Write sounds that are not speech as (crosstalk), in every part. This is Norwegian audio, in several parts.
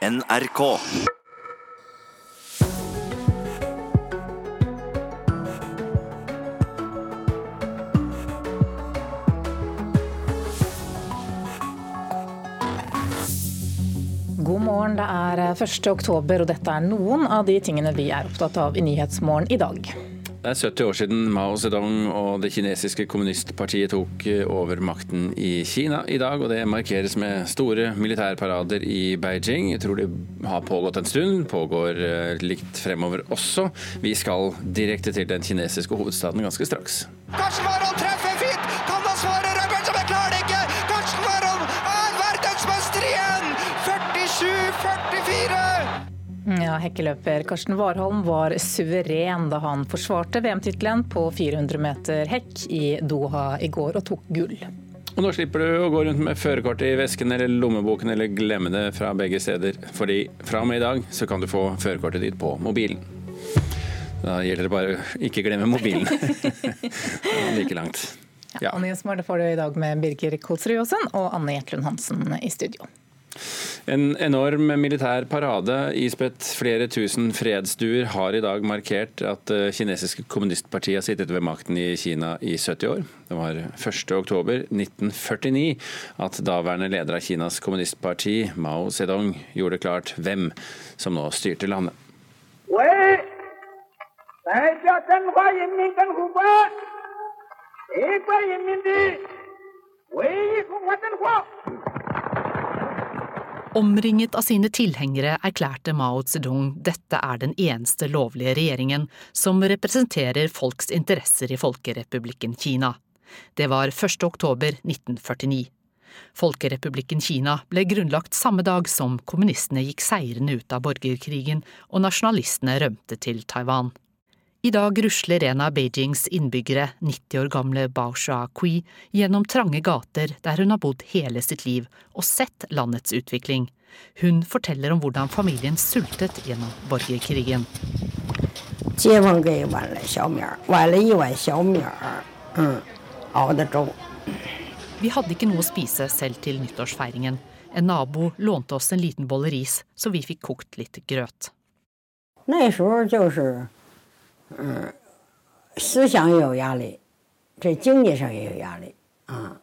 NRK. God morgen, det er 1. oktober, og dette er noen av de tingene vi er opptatt av i Nyhetsmorgen i dag. Det er 70 år siden Mao Zedong og det kinesiske kommunistpartiet tok over makten i Kina i dag, og det markeres med store militærparader i Beijing. Jeg tror det har pågått en stund, pågår eh, likt fremover også. Vi skal direkte til den kinesiske hovedstaden ganske straks. Karsten Ja, Hekkeløper Karsten Warholm var suveren da han forsvarte VM-tittelen på 400 meter hekk i Doha i går og tok gull. Og nå slipper du å gå rundt med førerkortet i vesken eller lommeboken eller glemme det fra begge steder, fordi fra og med i dag så kan du få førerkortet ditt på mobilen. Da gjelder det bare å ikke glemme mobilen. (laughs) (laughs) like langt. Ja. Og Nyhetsmorgen får du i dag med Birger Kolsrud Jaasen og Anne Jetlund Hansen i studio. En enorm militær parade ispedt flere tusen fredsduer har i dag markert at det kinesiske kommunistpartiet har sittet ved makten i Kina i 70 år. Det var 1.10.1949 at daværende leder av Kinas kommunistparti, Mao Zedong, gjorde klart hvem som nå styrte landet. 为 Omringet av sine tilhengere erklærte Mao Zedong dette er den eneste lovlige regjeringen som representerer folks interesser i Folkerepublikken Kina. Det var 1. oktober 1949. Folkerepublikken Kina ble grunnlagt samme dag som kommunistene gikk seirende ut av borgerkrigen og nasjonalistene rømte til Taiwan. I dag rusler en av Beijings innbyggere, 90 år gamle Bao Sha-kui, gjennom trange gater der hun har bodd hele sitt liv og sett landets utvikling. Hun forteller om hvordan familien sultet gjennom borgerkrigen. 街坊给碗了小米儿，碗了一碗小米儿，嗯，熬的粥。 Vi hadde ikke noe å spise selv til nyttårsfeiringen. En nabo lånte oss en liten bolle ris, så vi fikk kokt litt grøt. 那时候就是， 嗯，思想也有压力，这经济上也有压力啊。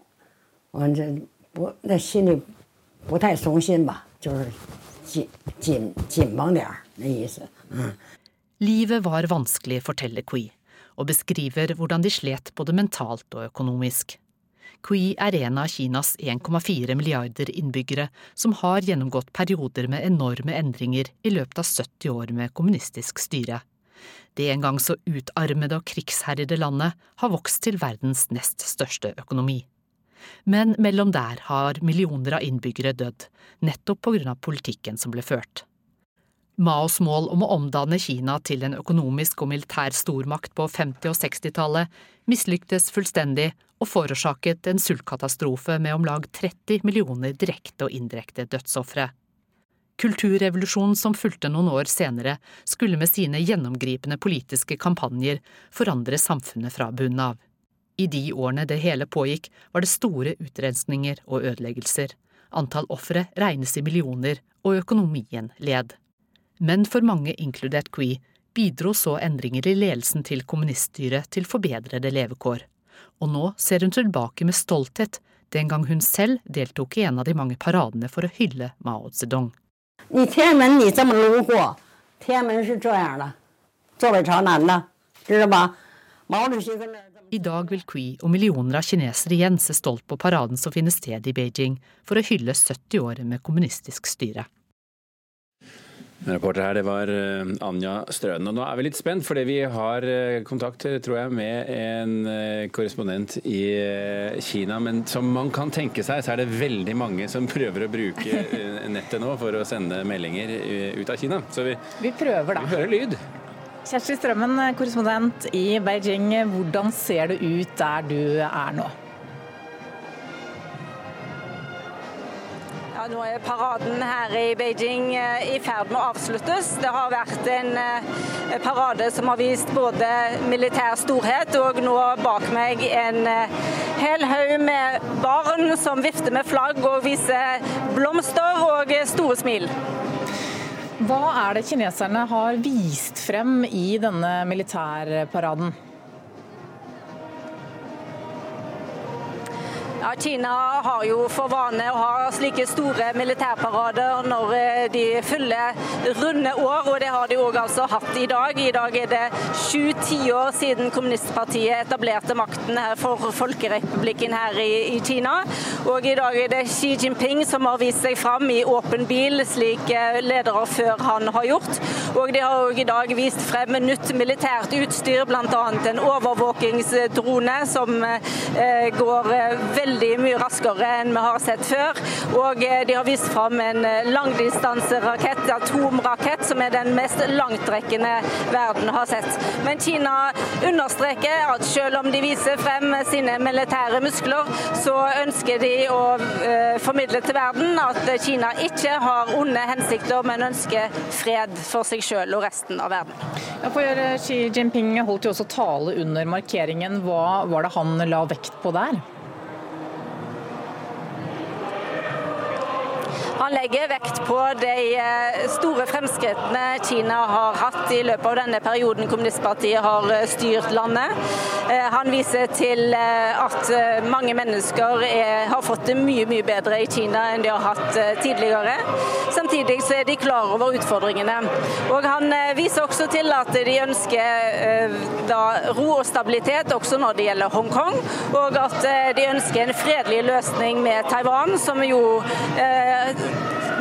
我这不，那心里不太松心吧，就是紧紧紧绷点儿那意思，嗯。 Livet var vanskelig, forteller Kui, og beskriver hvordan de slet både mentalt og økonomisk. Kui er en av Kinas 1,4 milliarder innbyggere som har gjennomgått perioder med enorme endringer i løpet av 70 år med kommunistisk styre. Det en gang så utarmede og krigsherjede landet har vokst til verdens nest største økonomi. Men mellom der har millioner av innbyggere dødd, nettopp på grunn av politikken som ble ført. Maos mål om å omdanne Kina til en økonomisk og militær stormakt på 50- og 60-tallet mislyktes fullstendig og forårsaket en sultkatastrofe med om lag 30 millioner direkte og indirekte dødsofre. Kulturrevolusjonen som fulgte noen år senere, skulle med sine gjennomgripende politiske kampanjer forandre samfunnet fra bunnen av. I de årene det hele pågikk, var det store utrenskninger og ødeleggelser. Antall ofre regnes i millioner, og økonomien led. Men for mange, inkludert Kui, bidro så endringer i ledelsen til kommuniststyret til forbedrede levekår. Og nå ser hun tilbake med stolthet, den gang hun selv deltok i en av de mange paradene for å hylle Mao Zedong. 你天安门你这么路过，天安门是这样的，坐北朝南的，知道吧？毛主席跟这儿这么。I dag vil Kui og millioner av kinesere igjen se stolt på paraden som finner sted i Beijing for å hylle 70 år med kommunistisk styre. Reporter her, det var eh, Anja Strønen. Og nå er vi litt spent, fordi vi har eh, kontakt tror jeg, med en eh, korrespondent i Kina. Men som man kan tenke seg, så er det veldig mange som (laughs) prøver å bruke nettet nå for å sende meldinger ut av Kina. Så vi, Vi prøver, vi hører lyd. Kjersti Strømmen, korrespondent i Beijing. Hvordan ser det ut der du er nå? Nå er paraden her i Beijing eh, i ferd med å avsluttes. Det har vært en eh, parade som har vist både militær storhet og nå bak meg en eh, hel haug med barn som vifter med flagg og viser blomster og store smil. Hva er det kineserne har vist frem i denne militærparaden? Ja, Kina har jo for vane å ha slike store militærparader når eh, de fyller runde år, og det har de òg altså hatt i dag. I dag er det sju tiår siden kommunistpartiet etablerte makten her for folkerepublikken her i, i, Kina. Og i dag er det Xi Jinping som har vist seg fram i åpen bil, slik eh, ledere før han har gjort. Og de har òg i dag vist frem nytt militært utstyr, bl.a. en overvåkingsdrone som eh, går veldig veldig mye raskere enn vi har sett før. Og eh, de har vist fram en eh, langdistanserakett, atomrakett, som er den mest langtrekkende verden har sett. Men Kina understreker at selv om de viser frem sine militære muskler, så ønsker de å uh, formidle til verden at Kina ikke har onde hensikter, men ønsker fred for seg selv og resten av verden. For Xi Jinping holdt jo også tale under markeringen. Hva var det han la vekt på der? Han legger vekt på de eh, store fremskrittene Kina har hatt i løpet av denne perioden kommunistpartiet har eh, styrt landet. Eh, han viser til at mange mennesker er, har fått det mye mye bedre i Kina enn de har hatt tidligere. Samtidig så er de klar over utfordringene. Og Han viser også til at de ønsker da, ro og stabilitet også når det gjelder Hongkong, og at de ønsker en fredelig løsning med Taiwan, som jo eh,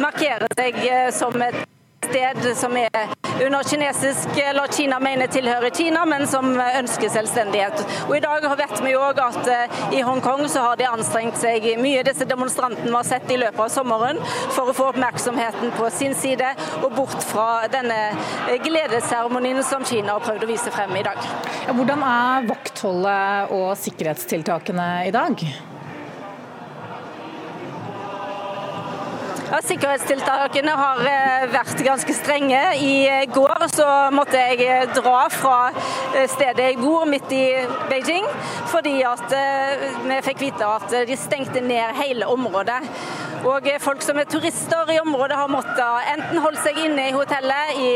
markerer seg eh, som et sted som er under kinesisk, eller Kina mener tilhører Kina, men som ønsker selvstendighet. Og I dag vet vi òg at eh, i Hongkong så har de anstrengt seg mye, disse demonstrantene vi har sett i løpet av sommeren, for å få oppmerksomheten på sin side og bort fra denne eh, gledesseremonien som Kina har prøvd å vise frem i dag. Hvordan er vaktholdet og sikkerhetstiltakene i dag? Ja, sikkerhetstiltakene har eh, vært ganske strenge. I eh, går så måtte jeg eh, dra fra stedet jeg bor, midt i Beijing, fordi at vi fikk vite at de stengte ned hele området. Og folk som er turister i området har måttet enten holde seg inne i hotellet i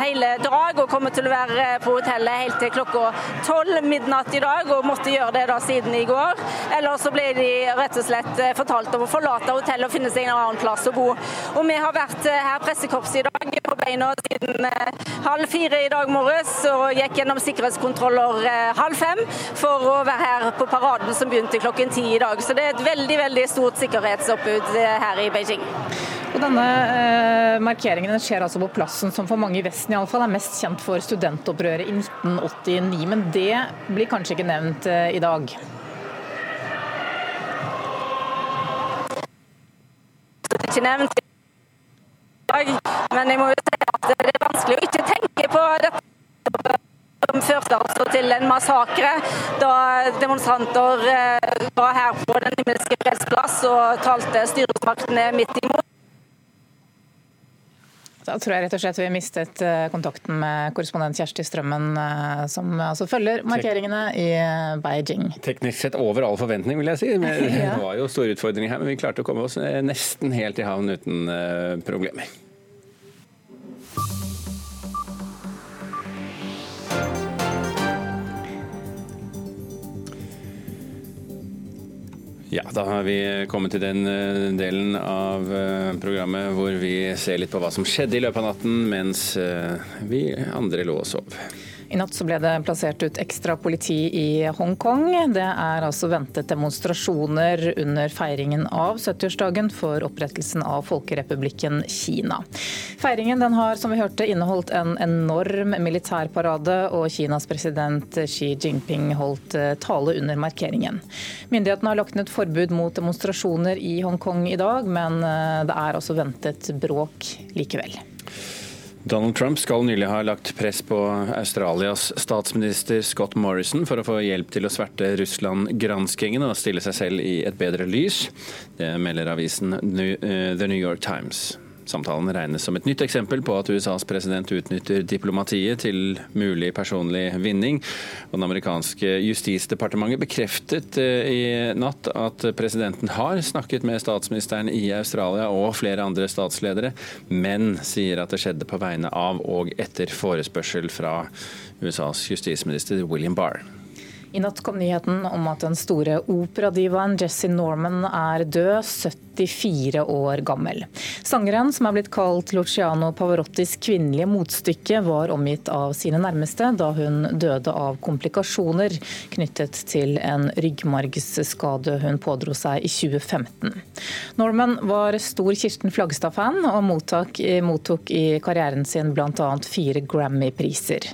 hele dag og kommer til å være på hotellet helt til klokka tolv midnatt i dag, og måtte gjøre det da siden i går. Eller så ble de rett og slett fortalt om å forlate hotellet og finne seg en annen plass å god. Og vi har vært eh, her pressekorpset i dag på beina siden eh, halv fire i dag morges og gikk gjennom sikkerhetskontroller eh, halv fem for å være her på paraden som begynte klokken ti i dag. Så det er et veldig veldig stort sikkerhetsoppbud her i Beijing. Og denne eh, Markeringen skjer altså på plassen som for mange i Vesten i alle fall er mest kjent for studentopprøret i 1989, men det blir kanskje ikke nevnt eh, i dag? Ikke nevnt i dag. Men jeg må jo si at det er vanskelig å ikke tenke på dette som førte altså til en massakre da demonstranter eh, var her på Den himmelske fredsplass og talte styresmaktene midt imot. Da tror jeg rett og slett vi mistet eh, kontakten med korrespondent Kjersti Strømmen, eh, som altså følger markeringene i eh, Beijing. Teknisk sett over all forventning, vil jeg si. (laughs) Det var jo store utfordringer her, men vi klarte å komme oss nesten helt i havn uten problemer. Ja, da har vi kommet til den eh, delen av eh, programmet hvor vi ser litt på hva som skjedde i løpet av natten mens eh, vi andre lå og sov. I natt så ble det plassert ut ekstra politi i Hongkong. Det er altså ventet demonstrasjoner under feiringen av 70-årsdagen for opprettelsen av Folkerepublikken Kina. Feiringen den har som vi hørte, inneholdt en enorm militærparade, og Kinas president Xi Jinping holdt eh, tale under markeringen. Myndighetene har lagt ned forbud mot demonstrasjoner i Hongkong i dag, men eh, det er altså ventet bråk likevel. Donald Trump skal nylig ha lagt press på Australias statsminister Scott Morrison for å få hjelp til å sverte Russland-granskingen og stille seg selv i et bedre lys. Det melder avisen The New York Times. Samtalen regnes som et nytt eksempel på at USAs president utnytter diplomatiet til mulig personlig vinning. Og Den amerikanske justisdepartementet bekreftet eh, i natt at presidenten har snakket med statsministeren i Australia og flere andre statsledere, men sier at det skjedde på vegne av og etter forespørsel fra USAs justisminister William Barr. I natt kom nyheten om at den store operadivaen Jesse Norman er død, 74 år gammel. Sangeren, som er blitt kalt Luciano Pavarottis kvinnelige motstykke, var omgitt av sine nærmeste da hun døde av komplikasjoner knyttet til en ryggmargsskade hun pådro seg i 2015. Norman var stor Kirsten Flagstad-fan og mottok, mottok i karrieren sin bl.a. fire Grammy-priser.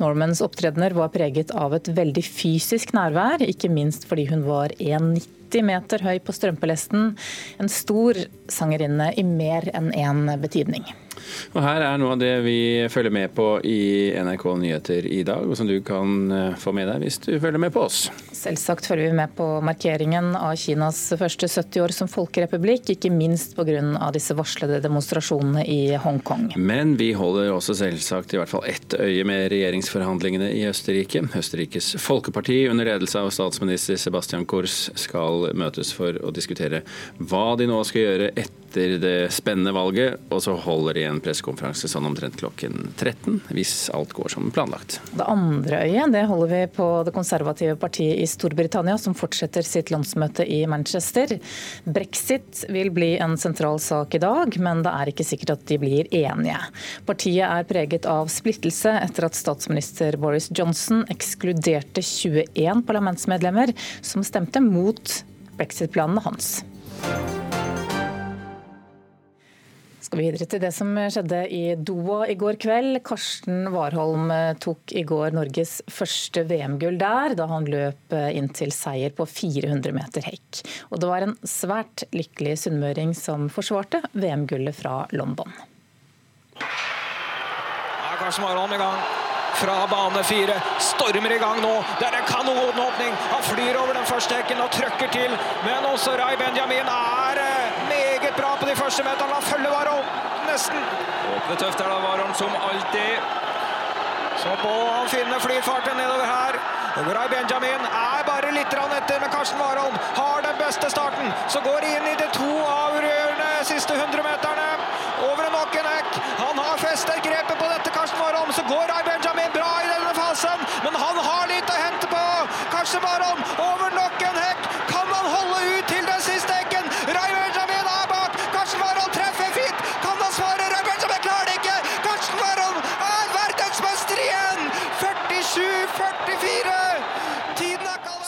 Normans opptredener var preget av et veldig fysisk nærvær, ikke minst fordi hun var 1,90 meter høy på strømpelesten. En stor sangerinne i mer enn én betydning. Og Her er noe av det vi følger med på i NRK Nyheter i dag, og som du kan eh, få med deg hvis du følger med på oss. Selvsagt følger vi med på markeringen av Kinas første 70 år som folkerepublikk, ikke minst pga. disse varslede demonstrasjonene i Hongkong. Men vi holder også selvsagt i hvert fall ett øye med regjeringsforhandlingene i Østerrike. Østerrikes folkeparti under ledelse av statsminister Sebastian Kurz skal møtes for å diskutere hva de nå skal gjøre etter det spennende valget, og så holder de en pressekonferanse sånn omtrent klokken 13, hvis alt går som planlagt. Det andre øyet det holder vi på det konservative partiet i Storbritannia, som fortsetter sitt landsmøte i Manchester. Brexit vil bli en sentral sak i dag, men det er ikke sikkert at de blir enige. Partiet er preget av splittelse etter at statsminister Boris Johnson ekskluderte 21 parlamentsmedlemmer som stemte mot brexit-planene hans. Skal vi videre til det som skjedde i Doha i går kveld. Karsten Warholm eh, tok i går Norges første VM-gull der, da han løp eh, inn til seier på 400 meter hekk. Og det var en svært lykkelig sunnmøring som forsvarte VM-gullet fra London. Ja, Karsten Warholm i gang fra bane fire. Stormer i gang nå. Det er en kanonåpning. Han flyr over den første hekken og trøkker til. Men også Ray Benjamin er bra på de første meterne. Han følger Warholm nesten. Åpner tøft er da Warholm som alltid. Så må han finne flyfarten nedover her. Og Ray Benjamin er bare litt etter, men Karsten Warholm har den beste starten. Så går de inn i de to avgjørende siste 100 meterne. Over nok en hekk. Han har festet grepet på dette Karsten Warholm. Så går Ray Benjamin bra i denne fasen, men han har litt å hente på. Karsten Warholm over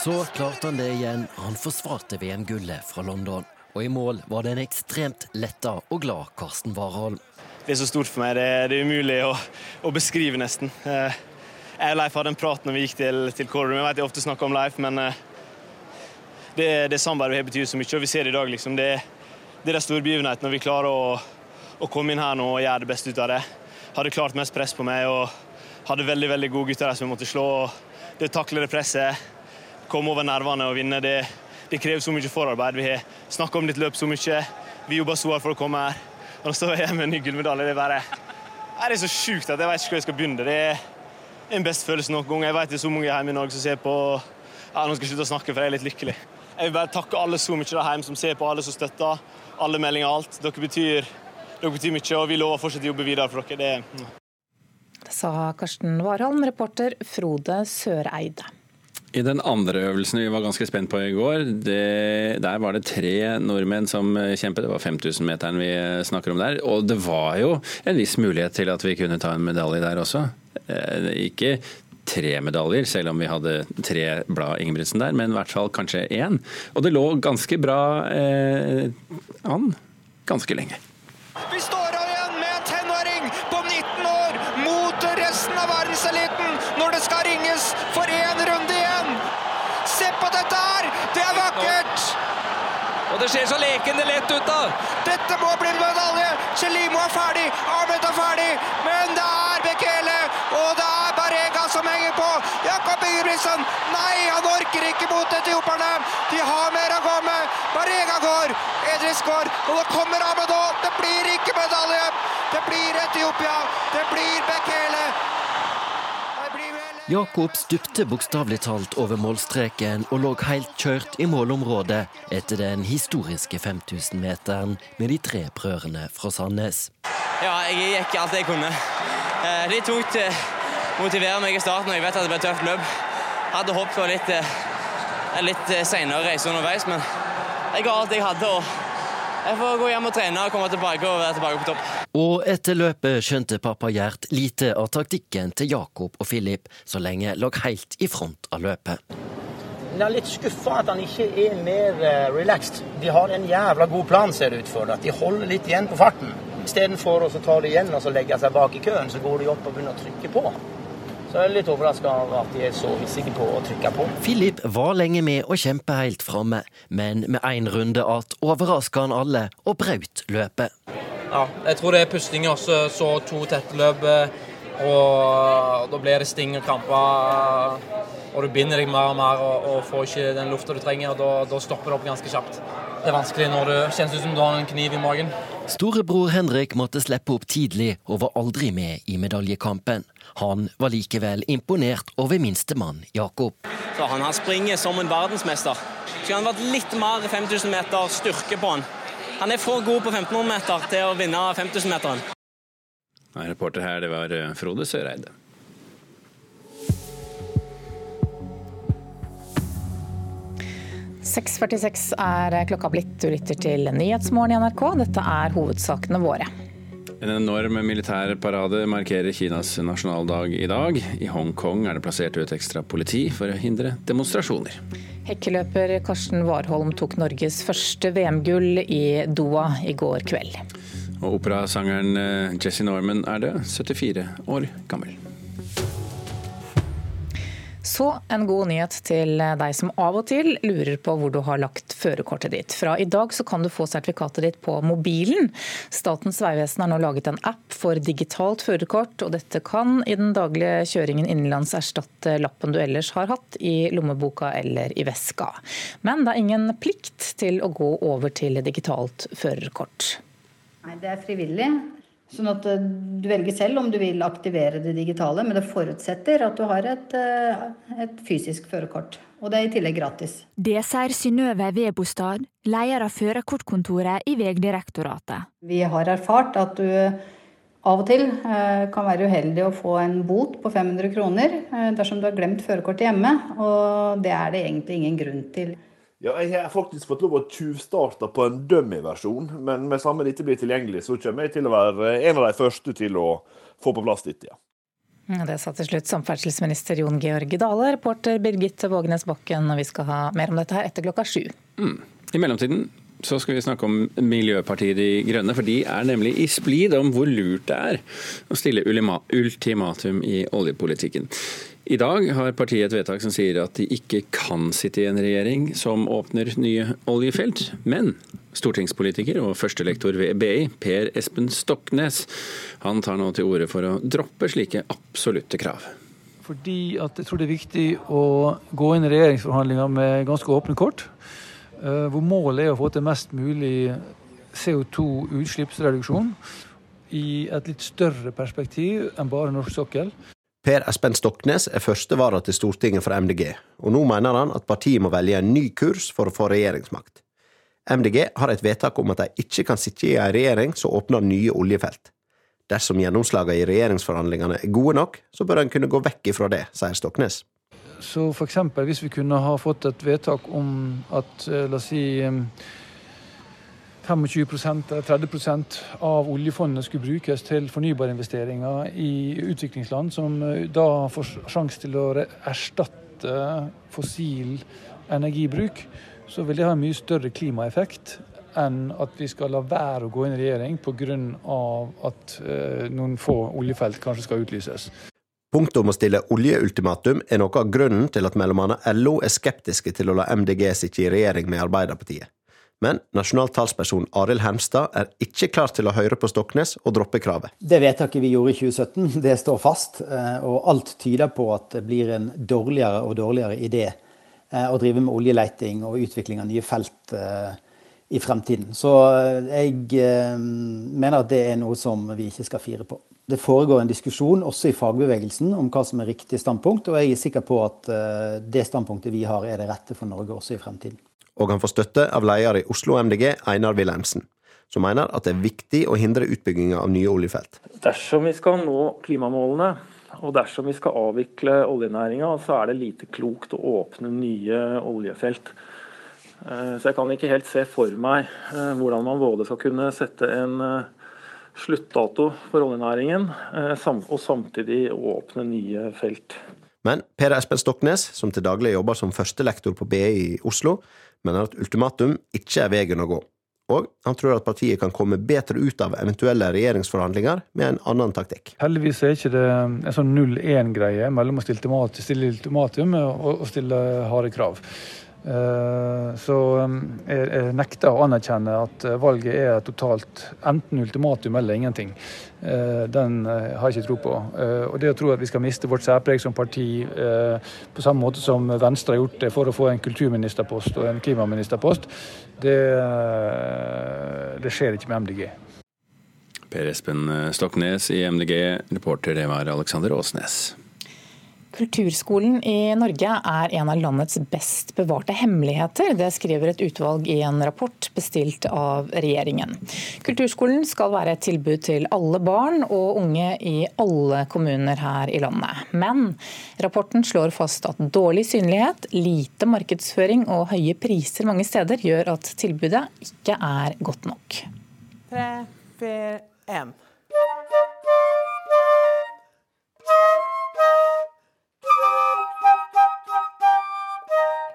Så klarte han det igjen. Han forsvarte VM-gullet fra London. Og i mål var det en ekstremt letta og glad Karsten Warholm. Det er så stort for meg. Det er, det er umulig å, å, beskrive, nesten. Eh, jeg og Leif hadde en prat når vi gikk til, til Kårum. Jeg vet jeg ofte snakker om Leif, men eh, det, det samarbeidet betyr så mye. Og vi ser det i dag, liksom. Det, det er den store begivenheten når vi klarer å, å, komme inn her nå og gjøre det beste ut av det. Hadde klart mest press på meg og hadde veldig veldig gode gutter der som vi måtte slå. og Det å takle det presset, komme over nervene og vinne, det, det krever så mye forarbeid. Vi har snakka om ditt løp så mye. Vi jobber så hardt for å komme her. Og så står jeg med en ny gullmedalje. Det er bare Det er så sjukt at jeg vet ikke hvor jeg skal begynne. Det er den beste følelsen noen gang. Jeg vet det er så mange hjemme i Norge som ser på ja, Nå skal jeg slutte å snakke, for jeg er litt lykkelig. Jeg vil bare takke alle så mye der hjemme som ser på, alle som støtter. Alle meldinger, og alt. Dere betyr, dere betyr mye, og vi lover å fortsette å jobbe videre for dere. Det sa Karsten Warholm, reporter Frode Søreide. I den andre øvelsen vi var ganske spent på i går, det, der var det tre nordmenn som kjempet. Det var 5000-meteren vi snakker om der. Og det var jo en viss mulighet til at vi kunne ta en medalje der også. Eh, ikke tre medaljer, selv om vi hadde tre blad Ingebrigtsen der, men i hvert fall kanskje én. Og det lå ganske bra eh, an ganske lenge. Vi står her igjen med en tenåring på 19 år mot resten av verdenseliten når det skal ringes for én runde igjen. Se på dette her! Det er vakkert! Og det ser så lekende lett ut, da. Dette må bli medalje! Chelimo er ferdig, Ahmed er ferdig, men det er Bekele og det er Barega som henger på. Jakob Ingebrigtsen. Nei, han orker ikke mot etioperne. De har mer å gå med. Marega går. Edris går. Og det kommer Ahmed òg! Det blir ikke medalje. Det blir Etiopia. Det blir Bekele. Jakob stupte bokstavelig talt over målstreken og lå helt kjørt i målområdet etter den historiske 5000-meteren med de tre prøvene fra Sandnes. Ja, jeg gikk alt jeg kunne. Eh, litt tungt eh, motivere meg i starten, og jeg vet at det ble tøft løp. Hadde håpet på litt, eh, litt seinere reise underveis, men jeg ga alt jeg hadde. og jeg får gå hjem og trene og komme tilbake og være tilbake på topp. Og etter løpet skjønte pappa Gjert lite av taktikken til Jakob og Filip, så lenge lå helt i front av løpet. Jeg er litt skuffa at han ikke er mer relaxed. De har en jævla god plan, ser det ut for. At de holder litt igjen på farten. Istedenfor å ta det igjen og så legge seg bak i køen, så går de opp og begynner å trykke på. Så jeg er litt overraska over at de er så hissige på å trykke på. Philip var lenge med å kjempe helt framme, men med én runde att overraska han alle og brøt løpet. Ja, jeg tror det er pustinga også. Så to tette løp, og da blir det sting og kramper. Og du binder deg mer og mer og, og får ikke den lufta du trenger, og da, da stopper det opp ganske kjapt. Det er vanskelig når det kjennes ut som du har en kniv i magen. Storebror Henrik måtte slippe opp tidlig og var aldri med i medaljekampen. Han var likevel imponert over minstemann Jakob. Så han, han springer som en verdensmester. Skulle han vært litt mer 5000 meter styrke på han. Han er for god på 1500 meter til å vinne 5000-meteren. Reporter her, det var eh, Frode Søreide. «6.46 er klokka blitt. Du lytter til Nyhetsmorgen i NRK. Dette er hovedsakene våre. En enorm militær parade markerer Kinas nasjonaldag i dag. I Hongkong er det plassert ut ekstra politi for å hindre demonstrasjoner. Hekkeløper Karsten Warholm tok Norges første VM-gull i Doha i går kveld. Og operasangeren eh, Jesse Norman er død, 74 år gammel. Så en god nyhet til deg som av og til lurer på hvor du har lagt førerkortet ditt. Fra i dag så kan du få sertifikatet ditt på mobilen. Statens vegvesen har nå laget en app for digitalt førerkort, og dette kan i den daglige kjøringen innenlands erstatte lappen du ellers har hatt i lommeboka eller i veska. Men det er ingen plikt til å gå over til digitalt førerkort. Nei, det er frivillig. Sånn at eh, du velger selv om du vil aktivere det digitale, men det forutsetter at du har et, eh, et fysisk førerkort. Og det er i tillegg gratis. Det sier Synnøve Vebostad, leder av førerkortkontoret i Vegdirektoratet. Vi har erfart at du av og til eh, kan være uheldig å få en bot på 500 kroner dersom du har glemt førerkortet hjemme, og det er det egentlig ingen grunn til. Ja, jeg har faktisk fått lov å tjuvstarte på en dummy-versjon, men med samme dette blir tilgjengelig, så kommer jeg til å være en av de første til å få på plass dette, ja. Det sa til slutt samferdselsminister Jon Georg Dale. Reporter Birgitte Vågenes Bakken, og vi skal ha mer om dette her etter klokka sju. Mm. I mellomtiden så skal vi snakke om Miljøpartiet De Grønne, for de er nemlig i splid om hvor lurt det er å stille ultimatum i oljepolitikken. I dag har partiet et vedtak som sier at de ikke kan sitte i en regjering som åpner nye oljefelt. Men stortingspolitiker og førstelektor ved BI, Per Espen Stoknes, han tar nå til orde for å droppe slike absolutte krav. Fordi at jeg tror det er viktig å gå inn i regjeringsforhandlinger med ganske åpne kort. Eh, hvor målet er å få til mest mulig CO2-utslippsreduksjon i et litt større perspektiv enn bare norsk sokkel. Per Espen Stoknes er førstevara til Stortinget for MDG, og nå mener han at partiet må velge en ny kurs for å få regjeringsmakt. MDG har et vedtak om at de ikke kan sitte i en regjering som åpner nye oljefelt. Dersom gjennomslagene i regjeringsforhandlingene er gode nok, så bør en kunne gå vekk ifra det, sier Stoknes. Så f.eks. hvis vi kunne ha fått et vedtak om at eh, la oss si 25 eller 30% av oljefondet skulle brukes til fornybarinvesteringer i utviklingsland, som eh, da får sjanse til å erstatte fossil energibruk, så vil det ha en mye større klimaeffekt enn at vi skal la være å gå inn i regjering pga. at eh, noen få oljefelt kanskje skal utlyses. Punktet om å stille oljeultimatum er noe av grunnen til at bl.a. LO er skeptiske til å la MDG sitte i regjering med Arbeiderpartiet. Men nasjonal talsperson Arild Hermstad er ikke klar til å høre på Stoknes og droppe kravet. Det vedtaket vi gjorde i 2017, det står fast. Eh, og alt tyder på at det blir en dårligere og dårligere idé eh, å drive med oljeleiting og utvikling av nye felt eh, i fremtiden. Så jeg mener at det er noe som vi ikke skal fire på. Det foregår en diskusjon også i fagbevegelsen om hva som er riktig standpunkt, og jeg er sikker på at det standpunktet vi har er det rette for Norge også i fremtiden og han får støtte av leder i Oslo MDG, Einar Wilhelmsen, som mener at det er viktig å hindre utbygginga av nye oljefelt. Dersom vi skal nå klimamålene, og dersom vi skal avvikle oljenæringa, så er det lite klokt å åpne nye oljefelt. Eh, så jeg kan ikke helt se for meg eh, hvordan man både skal kunne sette en eh, sluttdato for oljenæringen, og samtidig åpne nye felt. Men Per Espen Stoknes, som til daglig jobber som førstelektor på BI i Oslo, mener at ultimatum ikke er veien å gå. Og han tror at partiet kan komme bedre ut av eventuelle regjeringsforhandlinger med en annen taktikk. Heldigvis er ikke det en sånn null-én-greie mellom å stille ultimatum og stille harde krav. Eh, så jeg nekter å anerkjenne at eh, valget er totalt enten ultimatum eller ingenting. Eh, den har jeg ikke tro på. Og det å tro at vi skal miste vårt særpreg som parti på samme måte som Venstre har gjort det for å få en kulturministerpost og en klimaministerpost, det, det skjer ikke med MDG. Per Espen Stoknes i MDG, reporter det var Alexander Åsnes. Kulturskolen i Norge er en av landets best bevarte hemmeligheter. Det skriver et utvalg i en rapport bestilt av regjeringen. Kulturskolen skal være et tilbud til alle barn og unge i alle kommuner her i landet. Men rapporten slår fast at dårlig synlighet, lite markedsføring og høye priser mange steder gjør at tilbudet ikke er godt nok. 3, 4, 1.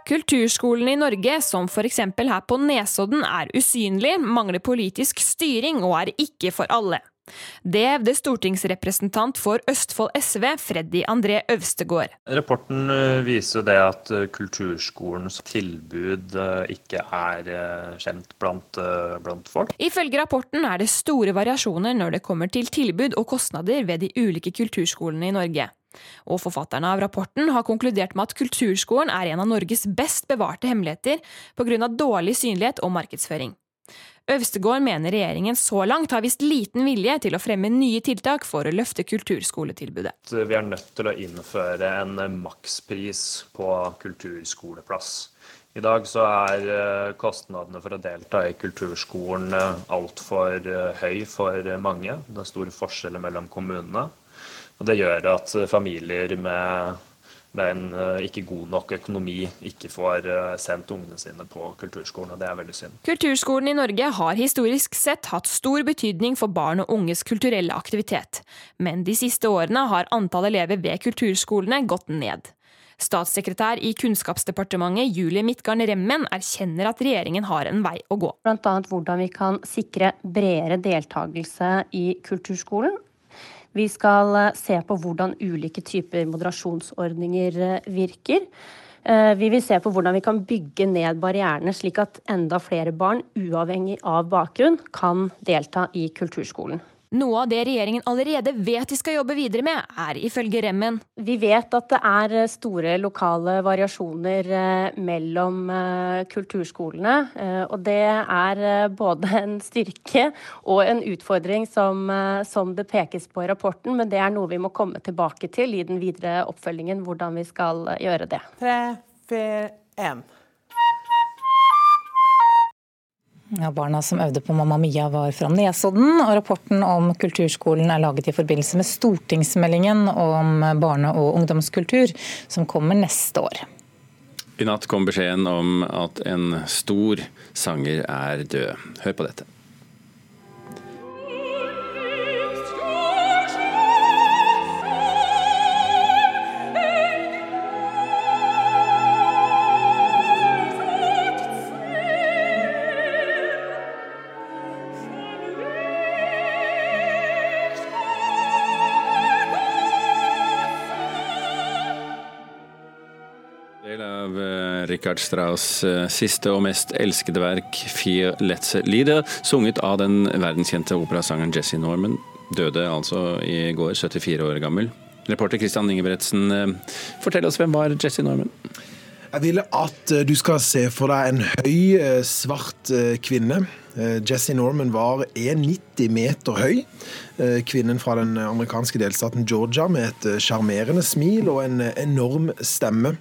Kulturskolen i Norge, som f.eks. her på Nesodden, er usynlig, mangler politisk styring og er ikke for alle. Det hevder stortingsrepresentant for Østfold SV, Freddy André Øvstegård. Rapporten eh, viser det at eh, kulturskolens tilbud eh, ikke er kjent blant, blant folk. Ifølge rapporten er det store variasjoner når det kommer til tilbud og kostnader ved de ulike kulturskolene i Norge. Og forfatterne av rapporten har konkludert med at kulturskolen er en av Norges best bevarte hemmeligheter pga. dårlig synlighet og markedsføring. Øvstegård mener regjeringen så langt har vist liten vilje til å fremme nye tiltak for å løfte kulturskoletilbudet. Vi er nødt til å innføre en makspris på kulturskoleplass. I dag så er eh, kostnadene for å delta i kulturskolen eh, altfor eh, høy for mange. Det er store forskjeller mellom kommunene. Og det gjør at familier med, med en eh, ikke god nok økonomi ikke får eh, sendt ungene sine på kulturskolen, og det er veldig synd. Kulturskolen i Norge har historisk sett hatt stor betydning for barn og unges kulturelle aktivitet, men de siste årene har antall elever ved kulturskolene gått ned. Statssekretær i Kunnskapsdepartementet Julie Midtgarn Remmen erkjenner at regjeringen har en vei å gå. Bl.a. hvordan vi kan sikre bredere deltakelse i kulturskolen, vi skal eh, se på hvordan ulike typer moderasjonsordninger eh, virker. Eh, vi vil se på hvordan vi kan bygge ned barrierene, slik at enda flere barn, uavhengig av bakgrunn, kan delta i kulturskolen. Noe av det regjeringen allerede vet de skal jobbe videre med, er ifølge Remmen. Vi vet at det er eh, store lokale variasjoner eh, mellom eh, kulturskolene. Og det er både (laughs) en styrke og en utfordring som, som det pekes på i rapporten, men det er noe vi må komme tilbake til i den videre oppfølgingen, hvordan vi skal gjøre det. 3, 4, 1. Ja, barna som øvde på Mamma Mia var fra Nesodden, og rapporten om kulturskolen er laget i forbindelse med stortingsmeldingen om barne- og ungdomskultur, som kommer neste år. I natt kom beskjeden om at en stor sanger er død. Hør på dette. Richard Strauss' eh, siste og mest elskede verk, 'Fear Let's Leader', sunget av den verdenskjente operasangeren Jesse Norman. Døde altså i går, 74 år gammel. Reporter Christian Ingebretsen, eh, fortell oss hvem var Jesse Norman? Jeg vil at eh, du skal se for deg en høy, svart kvinne Eh, Jesse Norman var 1,90 meter høy. Eh, kvinnen fra den amerikanske delstaten Georgia med et eh, sjarmerende smil og en enorm stemme.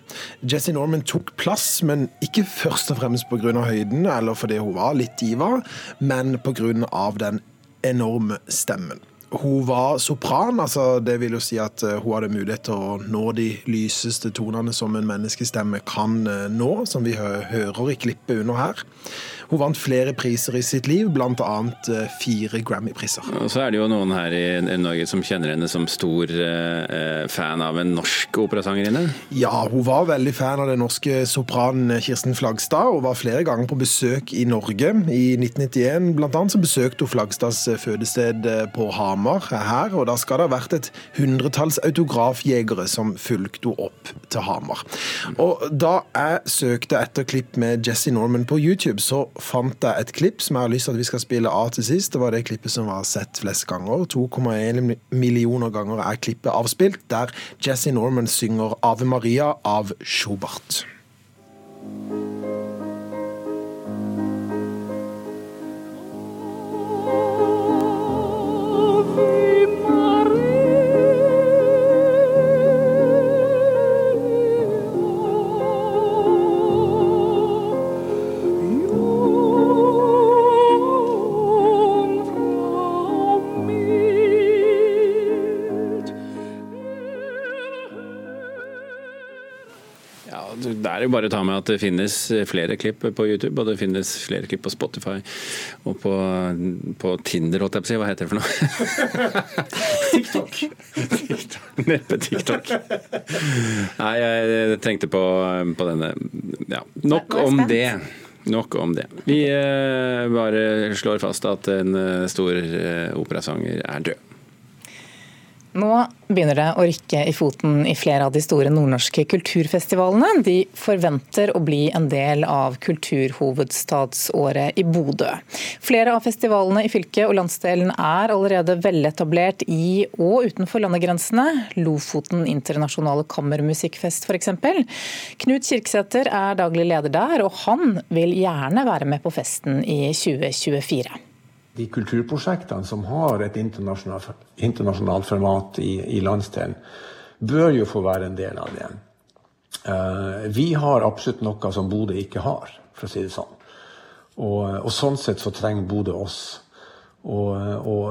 Jesse Norman tok plass, men ikke først og fremst pga. høyden eller fordi hun var litt diva, men pga. den enorme stemmen. Hun var sopran, altså det vil jo si at hun hadde mulighet til å nå de lyseste tonene som en menneskestemme kan nå, som vi hører i klippet under her. Hun vant flere priser i sitt liv, bl.a. Eh, fire Grammy-priser. Og Så er det jo noen her i Norge som kjenner henne som stor eh, fan av en norsk operasangerinne? Ja, hun var veldig fan av den norske sopranen Kirsten Flagstad, og var flere ganger på besøk i Norge. I 1991 blant annet så besøkte hun Flagstads eh, fødested eh, på Hamar her, og da skal det ha vært et hundretalls autografjegere som fulgte henne opp til Hamar. Og da jeg søkte etter klipp med Jesse Norman på YouTube, så fant jeg et klipp som jeg har lyst til at vi skal spille av til sist. Det var det klippet som var sett flest ganger. 2,1 millioner ganger er klippet avspilt, der Jesse Norman synger 'Ave Maria' av Schubert. Er jo bare å ta med at det finnes flere klipp på YouTube, og det finnes flere klipp på Spotify og på, på Tinder, holdt jeg på å si. Hva heter det for noe? (laughs) TikTok. (laughs) Neppe TikTok. Nei, jeg tenkte på, på denne Ja, nok om det. Nok om det. Vi eh, bare slår fast at en eh, stor eh, operasanger er død. Nå begynner det å rykke i foten i flere av de store nordnorske kulturfestivalene. De forventer å bli en del av kulturhovedstadsåret i Bodø. Flere av festivalene i fylket og landsdelen er allerede veletablert i og utenfor landegrensene. Lofoten internasjonale kammermusikkfest f.eks. Knut Kirksæter er daglig leder der, og han vil gjerne være med på festen i 2024 de kulturprosjektene som har et internasjonalt, internasjonalt format i, i, landsdelen, bør jo få være en del av det. Uh, vi har absolutt noe som Bodø ikke har, for å si det sånn. Og, og sånn sett så trenger Bodø oss. Og, og,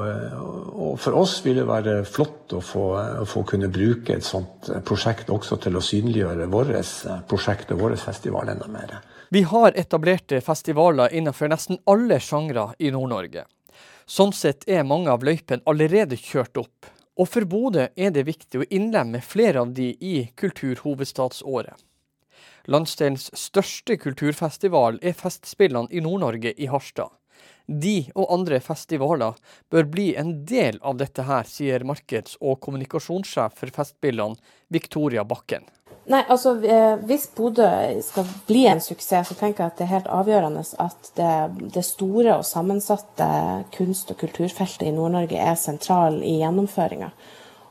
og, for oss vil det være flott å få, få, kunne bruke et sånt prosjekt også til å synliggjøre vårt prosjekt og vår festival enda mer. Vi har etablerte festivaler innenfor nesten alle sjangre i Nord-Norge. Sånn sett er mange av løypene allerede kjørt opp. Og for Bodø er det viktig å innlemme flere av de i kulturhovedstadsåret. Landsdelens største kulturfestival er Festspillene i Nord-Norge i Harstad. De og andre festivaler bør bli en del av dette her, sier markeds- og kommunikasjonssjef for Festspillene, Victoria Bakken. Nei, altså eh, Hvis Bodø skal bli en suksess, så tenker jeg at det er helt avgjørende at det, det store og sammensatte kunst- og kulturfeltet i Nord-Norge er sentral i gjennomføringa.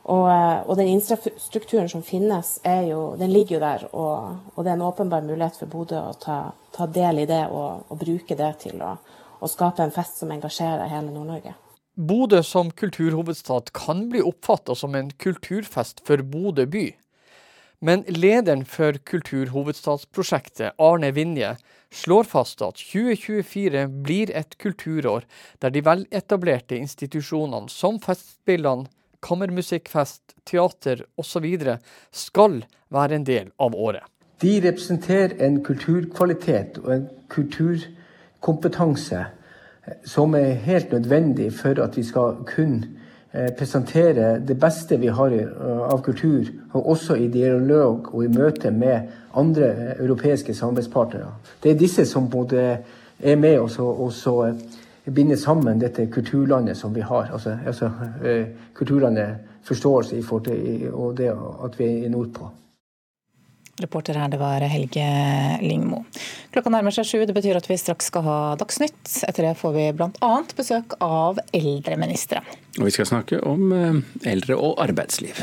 Og, eh, og, den infrastrukturen som finnes, jo, den ligger jo der. Og, og, det er en åpenbar mulighet for Bodø å ta, ta del i det og, og bruke det til å, å, skape en fest som engasjerer hele Nord-Norge. Bodø som kulturhovedstad kan bli oppfatta som en kulturfest for Bodø by. Men lederen for Kulturhovedstadsprosjektet, Arne Vinje, slår fast at 2024 blir et kulturår der de veletablerte institusjonene som Festspillene, kammermusikkfest, teater osv. skal være en del av året. De representerer en kulturkvalitet og en kulturkompetanse som er helt nødvendig for at vi skal kunne Eh, presentere det beste vi har eh, av kultur, og også i dialog og i møte med andre europeiske samarbeidspartnere. Det er disse som både er med oss og så binder sammen dette kulturlandet som vi har. Altså, altså kulturlandet forståelse i forhold til og det at vi er nordpå. Reporter her, det var Helge Lingmo. Klokka nærmer seg sju. Det betyr at vi straks skal ha Dagsnytt. Etter det får vi bl.a. besøk av eldreministeren. Og vi skal snakke om eh, eldre og arbeidsliv.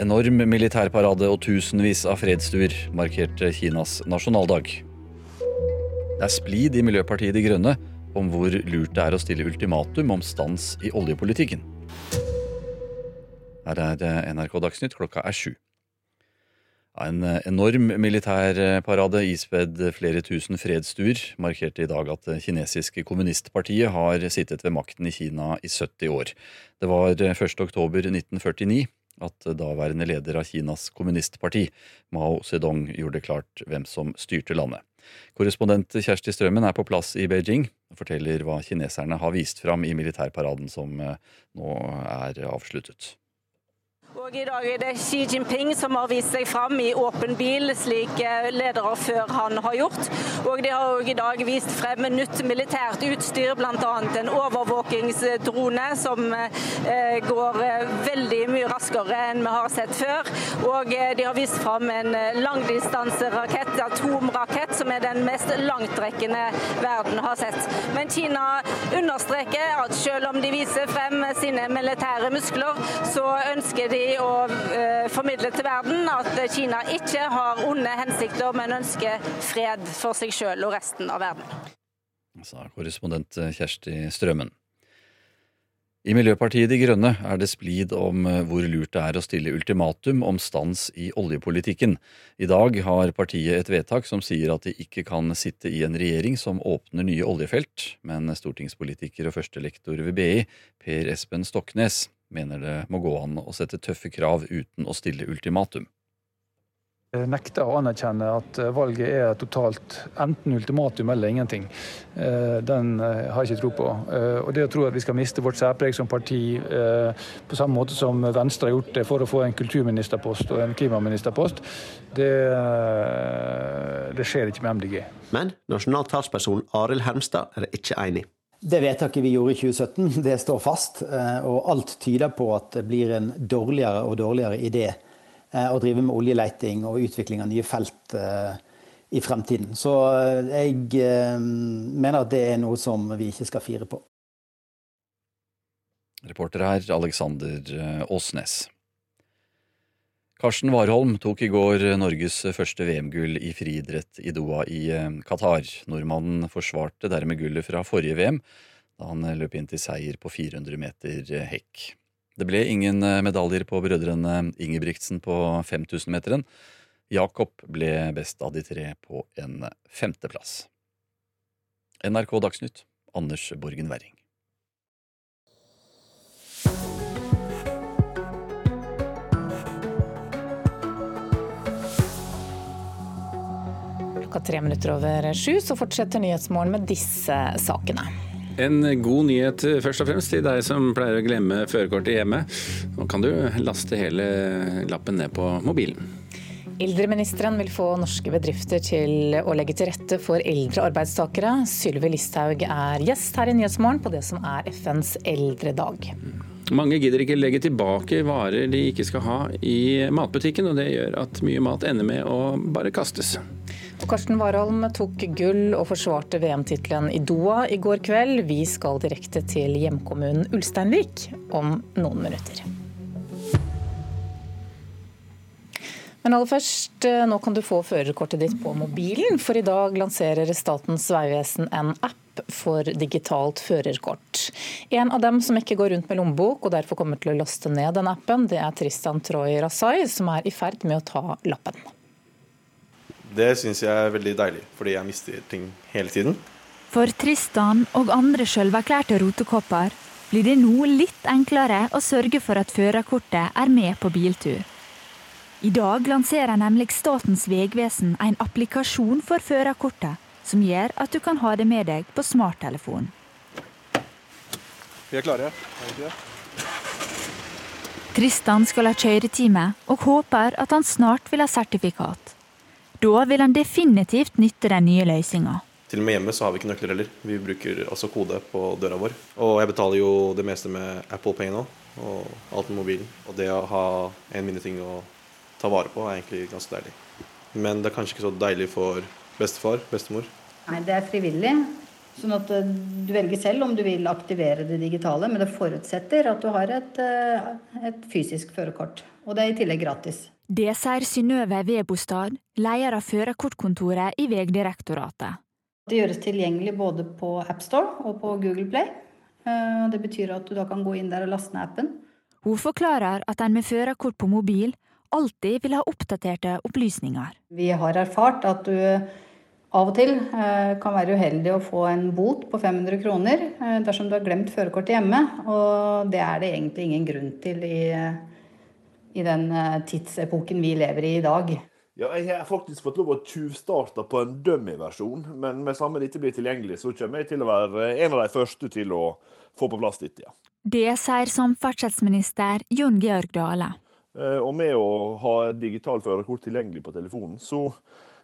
Enorm militærparade og tusenvis av fredsduer markerte Kinas nasjonaldag. Det er splid i Miljøpartiet De Grønne om hvor lurt det er å stille ultimatum om stans i oljepolitikken. Her er NRK Dagsnytt, klokka er sju. En enorm militærparade ispedd flere tusen fredsstuer markerte i dag at det kinesiske kommunistpartiet har sittet ved makten i Kina i 70 år. Det var 1. oktober 1949 at daværende leder av Kinas kommunistparti, Mao Zedong, gjorde klart hvem som styrte landet. Korrespondent Kjersti Strømmen er på plass i Beijing og forteller hva kineserne har vist fram i militærparaden som eh, nå er avsluttet. Og I dag er det Xi Jinping som har vist seg fram i åpen bil, slik eh, ledere før han har gjort. Og De har også i dag vist frem nytt militært utstyr, bl.a. en overvåkingsdrone som eh, går eh, veldig mye raskere enn vi har sett før. Og de har vist frem en langdistanserakett, atomrakett, som er den mest langtrekkende verden har sett. Men Kina understreker at selv om de viser frem sine militære muskler, så ønsker de å eh, formidle til verden at Kina ikke har onde hensikter, men ønsker fred for seg sjøl og resten av verden. Sa korrespondent Kjersti Strømmen. I Miljøpartiet De Grønne er det splid om eh, hvor lurt det er å stille ultimatum om stans i oljepolitikken. I dag har partiet et vedtak som sier at de ikke kan sitte i en regjering som åpner nye oljefelt, men stortingspolitiker og førstelektor ved BI, Per Espen Stoknes, mener det må gå an å sette tøffe krav uten å stille ultimatum. Jeg nekter å anerkjenne at valget er totalt enten ultimatum eller ingenting. Eh, den eh, har jeg ikke tro på. Eh, og det å tro at vi skal miste vårt særpreg som parti på samme måte som Venstre har gjort det for å få en kulturministerpost og en klimaministerpost, det, det skjer ikke med MDG. Men nasjonal talsperson Arild Hermstad er ikke enig. Det vedtaket vi gjorde i 2017, det står fast. Og alt tyder på at det blir en dårligere og dårligere idé å drive med oljeleiting og utvikling av nye felt i fremtiden. Så jeg mener at det er noe som vi ikke skal fire på. Reporter her Alexander Åsnes. Karsten Warholm tok i går Norges første VM-gull i friidrett i Doha i Qatar. Nordmannen forsvarte dermed gullet fra forrige VM, da han løp inn til seier på 400 meter hekk. Det ble ingen medaljer på brødrene Ingebrigtsen på 5000-meteren. Jakob ble best av de tre på en femteplass. NRK Dagsnytt, Anders Borgen Werring. Klokka tre minutter over sju, så fortsetter Nyhetsmorgen med disse sakene. En god nyhet først og fremst til deg som pleier å glemme førerkortet hjemme. Nå kan du laste hele lappen ned på mobilen. Eldreministeren vil få norske bedrifter til å legge til rette for eldre arbeidstakere. Sylvi Listhaug er gjest her i Nyhetsmorgen på det som er FNs eldredag. Mange gidder ikke legge tilbake varer de ikke skal ha i matbutikken, og det gjør at mye mat ender med å bare kastes. Og Karsten Warholm tok gull og forsvarte VM-tittelen i Doha i går kveld. Vi skal direkte til hjemkommunen Ulsteinvik om noen minutter. Men aller først, nå kan du få førerkortet ditt på mobilen, for i dag lanserer Statens vegvesen en app for digitalt førerkort. En av dem som ikke går rundt med lommebok og derfor kommer til å laste ned den appen, det er Tristan Troy Rasai, som er i ferd med å ta lappen. Det syns jeg er veldig deilig, fordi jeg mister ting hele tiden. For Tristan og andre sjølverklærte rotekopper blir det nå litt enklere å sørge for at førerkortet er med på biltur. I dag lanserer nemlig Statens vegvesen en applikasjon for førerkortet, som gjør at du kan ha det med deg på smarttelefonen. Vi er klare, er vi ikke det? Tristan skal ha kjøretime, og håper at han snart vil ha sertifikat. Da vil han definitivt nytte den nye løsninga. Til og med hjemme så har vi ikke nøkler heller. Vi bruker også kode på døra vår. Og jeg betaler jo det meste med Apple-penger nå. og alt med mobilen. Og det å ha en mindre ting å ta vare på, er egentlig ganske deilig. Men det er kanskje ikke så deilig for bestefar, bestemor. Nei, det er frivillig. Sånn at eh, du velger selv om du vil aktivere det digitale, men det forutsetter at du har et, eh, et fysisk førerkort. Og det er i tillegg gratis. Det sier Synnøve Vebostad, leder av førerkortkontoret i Vegdirektoratet. Det gjøres tilgjengelig både på AppStore og på Google Play. Eh, Det betyr at du da kan gå inn der og laste ned appen. Hun forklarer at en med førerkort på mobil alltid vil ha oppdaterte opplysninger. Vi har erfart at du av og til eh, kan være uheldig å få en bot på 500 kroner eh, dersom du har glemt førerkortet hjemme. Og det er det egentlig ingen grunn til i, i den eh, tidsepoken vi lever i i dag. Ja, jeg har faktisk fått lov å tjuvstarte på en dummy-versjon, men med samme dette blir tilgjengelig, så kommer jeg til å være en av de første til å få på plass dette. ja. Det sier samferdselsminister Jon Georg Dale. Eh, Og med å ha digitalt førerkort tilgjengelig på telefonen, så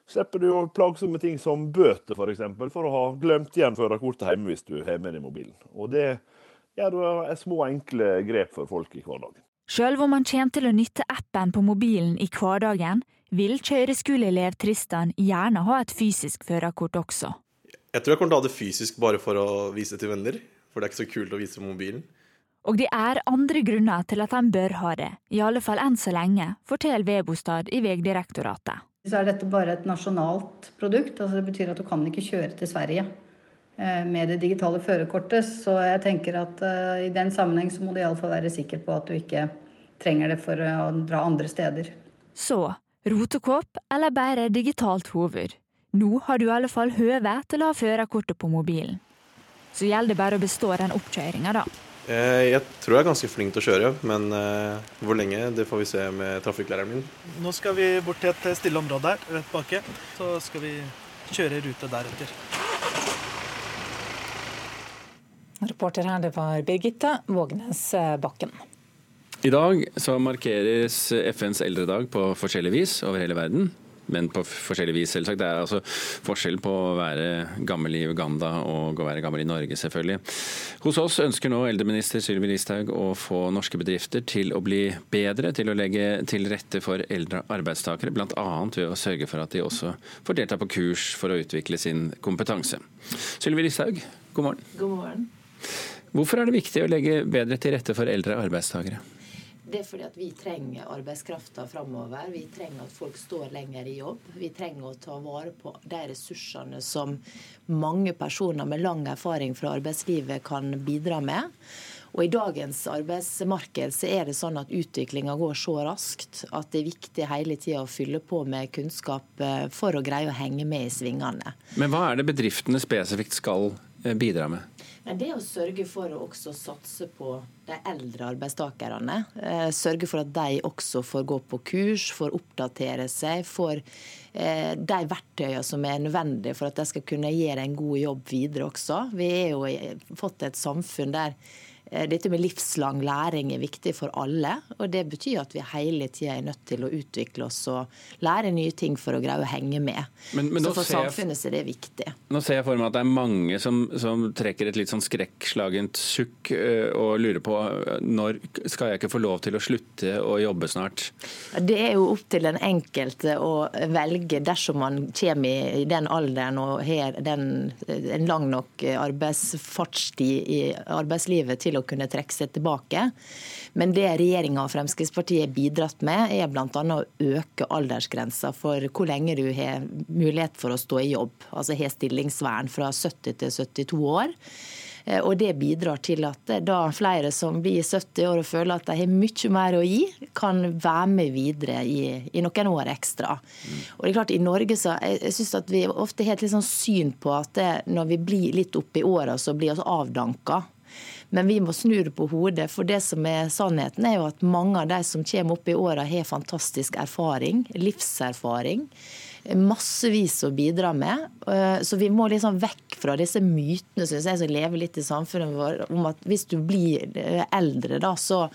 slipper du jo plagsomme ting som bøter, f.eks., for, eksempel, for å ha glemt igjen førerkortet hjemme hvis du har med deg mobilen. Og det gjør små, enkle grep for folk i hverdagen. Sjøl om han kommer til å nytte appen på mobilen i hverdagen, vil kjøreskoleelev Tristan gjerne ha et fysisk førerkort også. Jeg tror jeg kommer til å ha det fysisk bare for å vise det til venner. For det er ikke så kult å vise på mobilen. Og det er andre grunner til at han bør ha det, i alle fall enn så lenge, forteller Vebostad i Vegdirektoratet. Så er dette bare et nasjonalt produkt. altså Det betyr at du kan ikke kjøre til Sverige med det digitale førerkortet. Så jeg tenker at eh, i den sammenheng så må du iallfall være sikker på at du ikke trenger det for å dra andre steder. Så rotekopp eller bare digitalt hoved. Nå har du i alle fall høve til å ha førerkortet på mobilen. Så gjelder det bare å bestå den oppkjøringa, da. Eh, Jeg tror jeg er ganske flink til å kjøre, men eh, hvor lenge, det får vi se med trafikklæreren min. Nå skal vi bort til et stille område her, rett baki. Så skal vi kjøre rute deretter. Reporter her, det var Birgitte Vågnes eh, Bakken. I dag så markeres FNs eldredag på forskjellig vis over hele verden. Men på forskjellig vis, selvsagt. Det er altså forskjell på å være gammel i Uganda og å være gammel i Norge, selvfølgelig. Hos oss ønsker nå eldreminister Sylvi Listhaug å få norske bedrifter til å bli bedre til å legge til rette for eldre arbeidstakere, bl.a. ved å sørge for at de også får delta på kurs for å utvikle sin kompetanse. Sylvi Listhaug, god morgen. God morgen. Hvorfor er det viktig å legge bedre til rette for eldre arbeidstakere? Det er fordi at vi trenger arbeidskrafta framover. Vi trenger at folk står lenger i jobb. Vi trenger å ta vare på de ressursene som mange personer med lang erfaring fra arbeidslivet kan bidra med. Og I dagens arbeidsmarked så er det sånn at utviklinga går så raskt at det er viktig hele tida å fylle på med kunnskap eh, for å greie å henge med i svingene. Men hva er det bedriftene spesifikt skal eh, bidra med? Men det å sørge for å også satse på de eldre arbeidstakerne. Eh, sørge for at de også får gå på kurs, får oppdatere seg, får eh, de verktøyene som er nødvendige for at de skal kunne gjøre en god jobb videre også. Vi har jo fått et samfunn der dette med livslang læring er viktig for alle. og Det betyr at vi hele tida er nødt til å utvikle oss og lære nye ting for å greie å henge med. Men- men så for jeg- samfunnet er det viktig. Nå ser jeg for meg at det er mange som, som trekker et litt sånn skrekkslagent sukk og lurer på når skal jeg ikke få lov til å slutte å jobbe snart? Det er jo opp til den enkelte å velge dersom man kommer i- i den alderen og har den, en lang nok arbeidsfartstid i arbeidslivet til å kunne trekke seg tilbake. Men det regjeringa og Fremskrittspartiet har bidratt med, er bl.a. å øke aldersgrensa for hvor lenge du har mulighet for å stå i jobb. Altså har stillingsvern fra 70 til 72 år. Eh, Og det bidrar til at eh, da flere som blir 70 år og føler at de har mye mer å gi, kan være med videre i, i noen år ekstra. Og det er klart I Norge så jeg, synes at vi ofte har et litt sånn syn på at det, når vi blir litt oppe i åra, så blir vi avdanka. Men vi må snu det på hodet, for det som er sannheten er jo at mange av de som kommer opp i åra, har fantastisk erfaring, livserfaring massevis å bidra med. Eh, Så vi må liksom vekk fra disse mytene synes jeg, som lever litt i samfunnet vårt, om at hvis du blir eh, eldre, da, så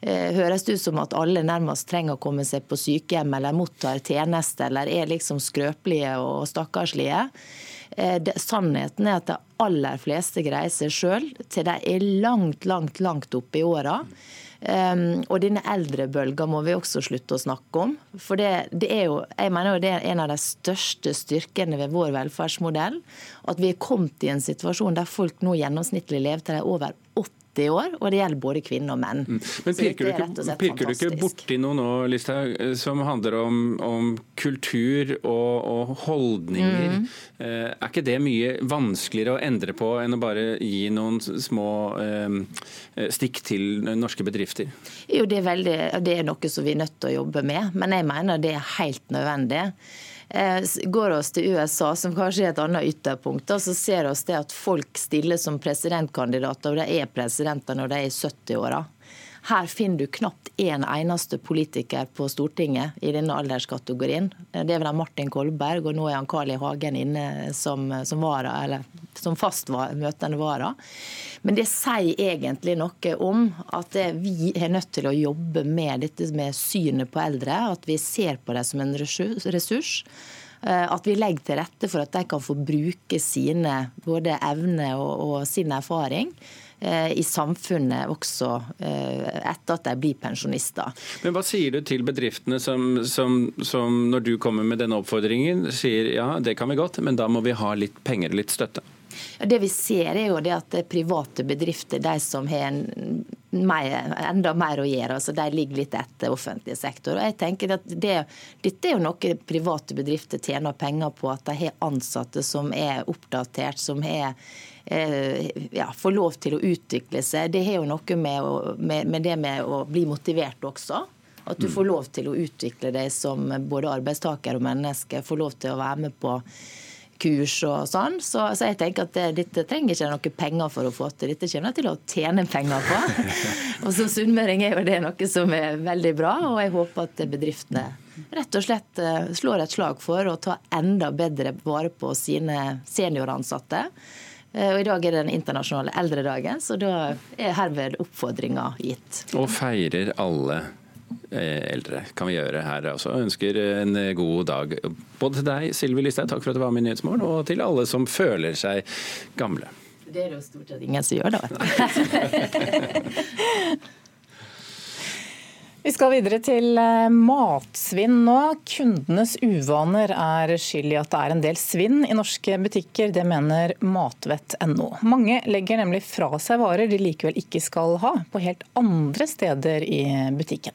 eh, høres det ut som at alle nærmest trenger å komme seg på sykehjem eller mottar tjeneste eller er liksom skrøpelige og stakkarslige. Eh, det, sannheten er at de aller fleste greier seg sjøl til de er langt, langt, langt oppe i åra. Um, og denne eldrebølga må vi også slutte å snakke om. For det, det, er jo, jeg mener jo det er en av de største styrkene ved vår velferdsmodell. At vi er kommet i en situasjon der folk nå gjennomsnittlig lever til de er over 80 år, og det gjelder både kvinner og menn. Mm. Men pirker du, ikke, pirker du ikke borti noe nå, Listhaug, som handler om, om kultur og, og holdninger? Mm. Eh, er ikke det mye vanskeligere å endre på enn å bare gi noen små eh, stikk til norske bedrifter? Jo, det er, veldig, det er noe som vi er nødt til å jobbe med, men jeg mener det er helt nødvendig. Eh, går oss til USA, som kanskje er et annet ytterpunkt, så ser vi at folk stiller som presidentkandidater, og de er presidenter når de er i 70-åra. Her finner du knapt en eneste politiker på Stortinget i denne alderskategorien. Det er vel Martin Kolberg, og nå er han Carl I. Hagen inne som, som, vara, eller, som fast møtende vara. Men det sier egentlig noe om at vi er nødt til å jobbe med dette med synet på eldre. At vi ser på dem som en ressurs. Eh, at vi legger til rette for at de kan få bruke sine både evner og, og sin erfaring i samfunnet også eh, etter at de blir pensjonister. Men Hva sier du til bedriftene som, som, som når du kommer med denne oppfordringen, sier ja, det kan vi godt, men da må vi ha litt penger og litt støtte? Det vi ser er jo det at private bedrifter, de som har en mer, enda mer å gjøre, altså de ligger litt etter offentlig sektor. Og jeg tenker at det, Dette er jo noe private bedrifter tjener penger på, at de har ansatte som er oppdatert, som har Eh, ja, få lov til å utvikle seg. Det har jo noe med, å, med, med, det med å bli motivert også. At du mm. får lov til å utvikle deg som både arbeidstaker og menneske. Får lov til å være med på kurs og sånn. Så, så jeg tenker at det, dette trenger ikke noe penger for å få til. Dette kommer jeg til å tjene penger på. (laughs) og som sunnmøring er jo det noe som er veldig bra, og jeg håper at bedriftene rett og slett eh, slår et slag for å ta enda bedre vare på sine senioransatte. Eh, og I dag er det den internasjonale eldredagen, så da er herved oppfordringa gitt. Og feirer alle eh, eldre kan vi gjøre her også. Ønsker en god dag både til deg, Sylvi Listhaug, takk for at du var med i Nyhetsmorgen, og til alle som føler seg gamle. Det er det jo stort sett ingen som gjør, da. (laughs) Vi skal videre til eh, matsvinn nå. Kundenes uvaner er skyld i at det er en del svinn i norske butikker. Det mener matvett.no. Mange legger nemlig fra seg varer de likevel ikke skal ha, på helt andre steder i butikken.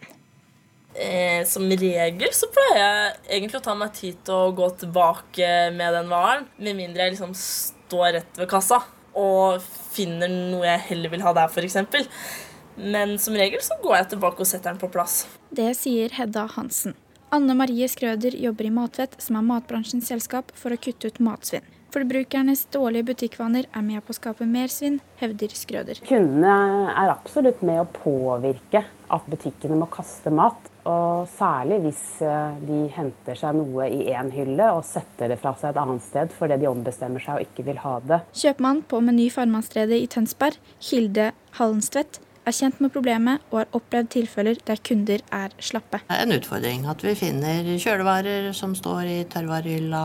Eh, som regel så pleier jeg egentlig å ta meg tid til å gå tilbake med den varen, med mindre jeg liksom står rett ved kassa og finner noe jeg heller vil ha der, f.eks. Men som regel så går jeg tilbake og setter den på plass. Det sier Hedda Hansen. Anne Marie Skrøder jobber i Matvett, som er matbransjens selskap for å kutte ut matsvinn. Forbrukernes dårlige butikkvaner er med på å skape mer svinn, hevder Skrøder. Kundene er absolutt med å påvirke at butikkene må kaste mat. Og særlig hvis eh, de henter seg noe i én hylle og setter det fra seg et annet sted fordi de ombestemmer seg og ikke vil ha det. Kjøpmann på Meny Farmannstredet i Tønsberg, Hilde Hallensvedt, er kjent med problemet og har opplevd tilfeller der kunder er slappe. Det er en utfordring at vi finner kjølevarer som står i tørrvarehylla,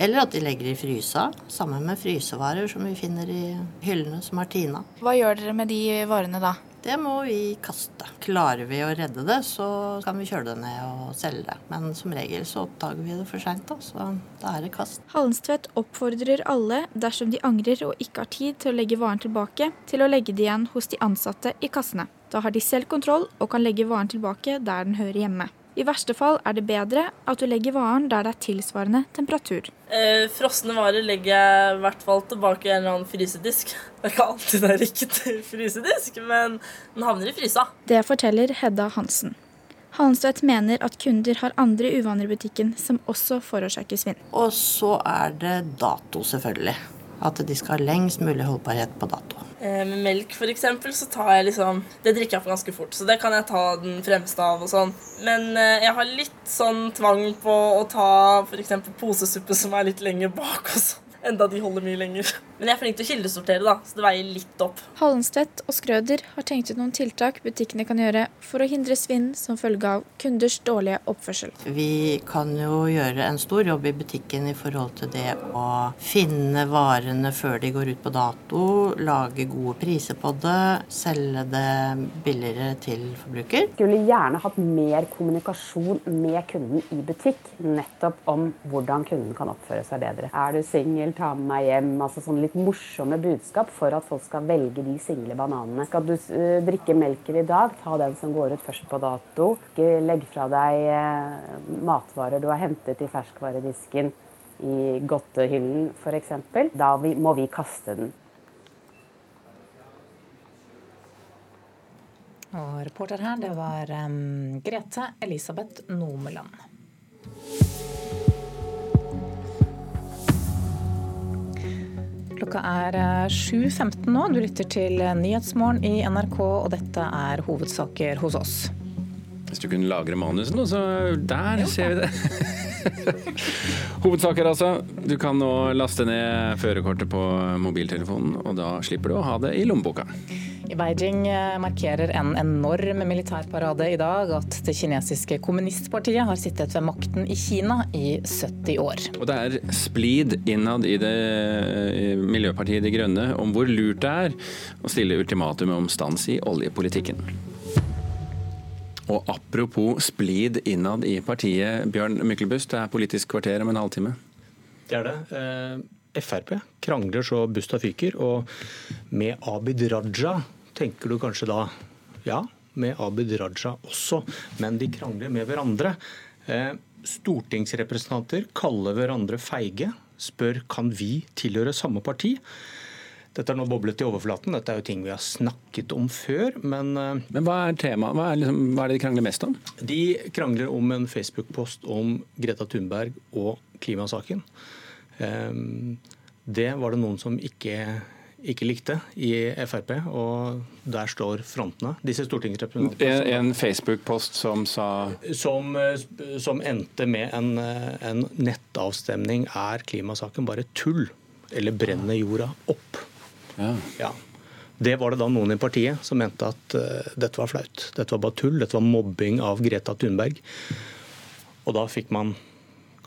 eller at de legger i frysa, sammen med frysevarer som vi finner i hyllene som er tina. Hva gjør dere med de varene da? Det må vi kaste. Klarer vi å redde det, så kan vi kjøle det ned og selge det. Men som regel så oppdager vi det for seint, så da er det kast. Hallenstvedt oppfordrer alle, dersom de angrer og ikke har tid til å legge varen tilbake, til å legge det igjen hos de ansatte i kassene. Da har de selv kontroll og kan legge varen tilbake der den hører hjemme. I verste fall er det bedre at du legger varen der det er tilsvarende temperatur. Eh, frosne varer legger jeg i hvert fall tilbake i en eller annen frysedisk. Det er ikke alltid det er riktig frysedisk, men den havner i frysa. Det forteller Hedda Hansen. Hallenstvedt mener at kunder har andre uvaner i butikken som også forårsaker svinn. Og så er det dato, selvfølgelig. At de skal ha lengst mulig holdbarhet på dato. Eh, med melk f.eks. så tar jeg liksom Det drikker jeg for ganske fort, så det kan jeg ta den fremste av og sånn. Men eh, jeg har litt sånn tvang på å ta f.eks. posesuppe som er litt lenger bak også. Enda de holder mye lenger. (laughs) Men jeg er flink til å kildesortere, da, så det veier litt opp. Hallenstedt og Skrøder har tenkt ut noen tiltak butikkene kan gjøre for å hindre svinn som følge av kunders dårlige oppførsel. Vi kan jo gjøre en stor jobb i butikken i forhold til det å finne varene før de går ut på dato, lage gode priser på det, selge det billigere til forbruker. Skulle gjerne hatt mer kommunikasjon med kunden i butikk, nettopp om hvordan kunden kan oppføre seg bedre. Er du singel, ta med meg hjem. altså sånn litt morsomme budskap for at folk skal velge de single bananene. Skal du uh, drikke melken i dag, ta den som går ut først på dato. Ikke legg fra deg uh, matvarer du har hentet i ferskvaredisken i godtehyllen f.eks. Da må vi kaste den. Og reporter her, det var um, Grete Elisabeth Nomeland. Klokka er 7.15 nå. Du lytter til Nyhetsmorgen i NRK, og dette er hovedsaker hos oss. Hvis du kunne lagre manuset nå, så der ser vi det. (laughs) Hovedsaker, altså. Du kan nå laste ned førerkortet på mobiltelefonen, og da slipper du å ha det i lommeboka. I Beijing markerer en enorm militærparade i dag at det kinesiske kommunistpartiet har sittet ved makten i Kina i 70 år. Og det er splid innad i det Miljøpartiet De Grønne om hvor lurt det er å stille ultimatum om stans i oljepolitikken. Og apropos splid innad i partiet, Bjørn Myklebust, det er Politisk kvarter om en halvtime. Det er det. Eh, Frp krangler så busta fyker, og med Abid Raja tenker du kanskje da ja, med Abid Raja også, men de krangler med hverandre. Eh, stortingsrepresentanter kaller hverandre feige, spør kan vi tilhøre samme parti. Dette er nå boblet i overflaten, dette er jo ting vi har snakket om før, men eh, Men hva er temaet? Hva, liksom, hva er det de krangler mest om? De krangler om en Facebook-post om Greta Thunberg og klimasaken. Det var det noen som ikke, ikke likte i Frp, og der står frontene. Disse stortingsrepresentantene. En, en Facebook-post som sa som, som, endte med en, en nettavstemning. Er klimasaken bare tull, eller brenner jorda opp? Ja. ja. Det var det da noen i partiet som mente at uh, dette var flaut. Dette var bare tull. Dette var mobbing av Greta Thunberg. Og da fikk man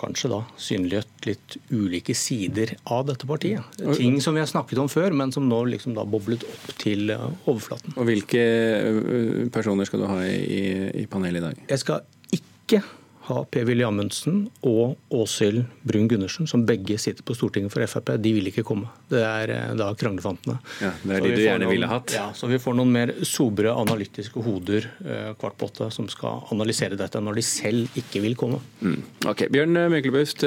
kanskje da synliggjort litt ulike sider av dette partiet. Ting som vi har snakket om før, men som nå liksom da boblet opp til overflaten. Og Hvilke personer skal du ha i, i panelet i dag? Jeg skal ikke ha Per-Willy Amundsen og Åshild Brun Gundersen, som begge sitter på Stortinget for Frp. De vil ikke komme. Det er da kranglefantene. Ja, det er de du gjerne ville hatt. Ja, så vi får noen mer sobre analytiske hoder kvart på åtte som skal analysere dette når de selv ikke vil komme. Mm. Ok, Bjørn Myklebust,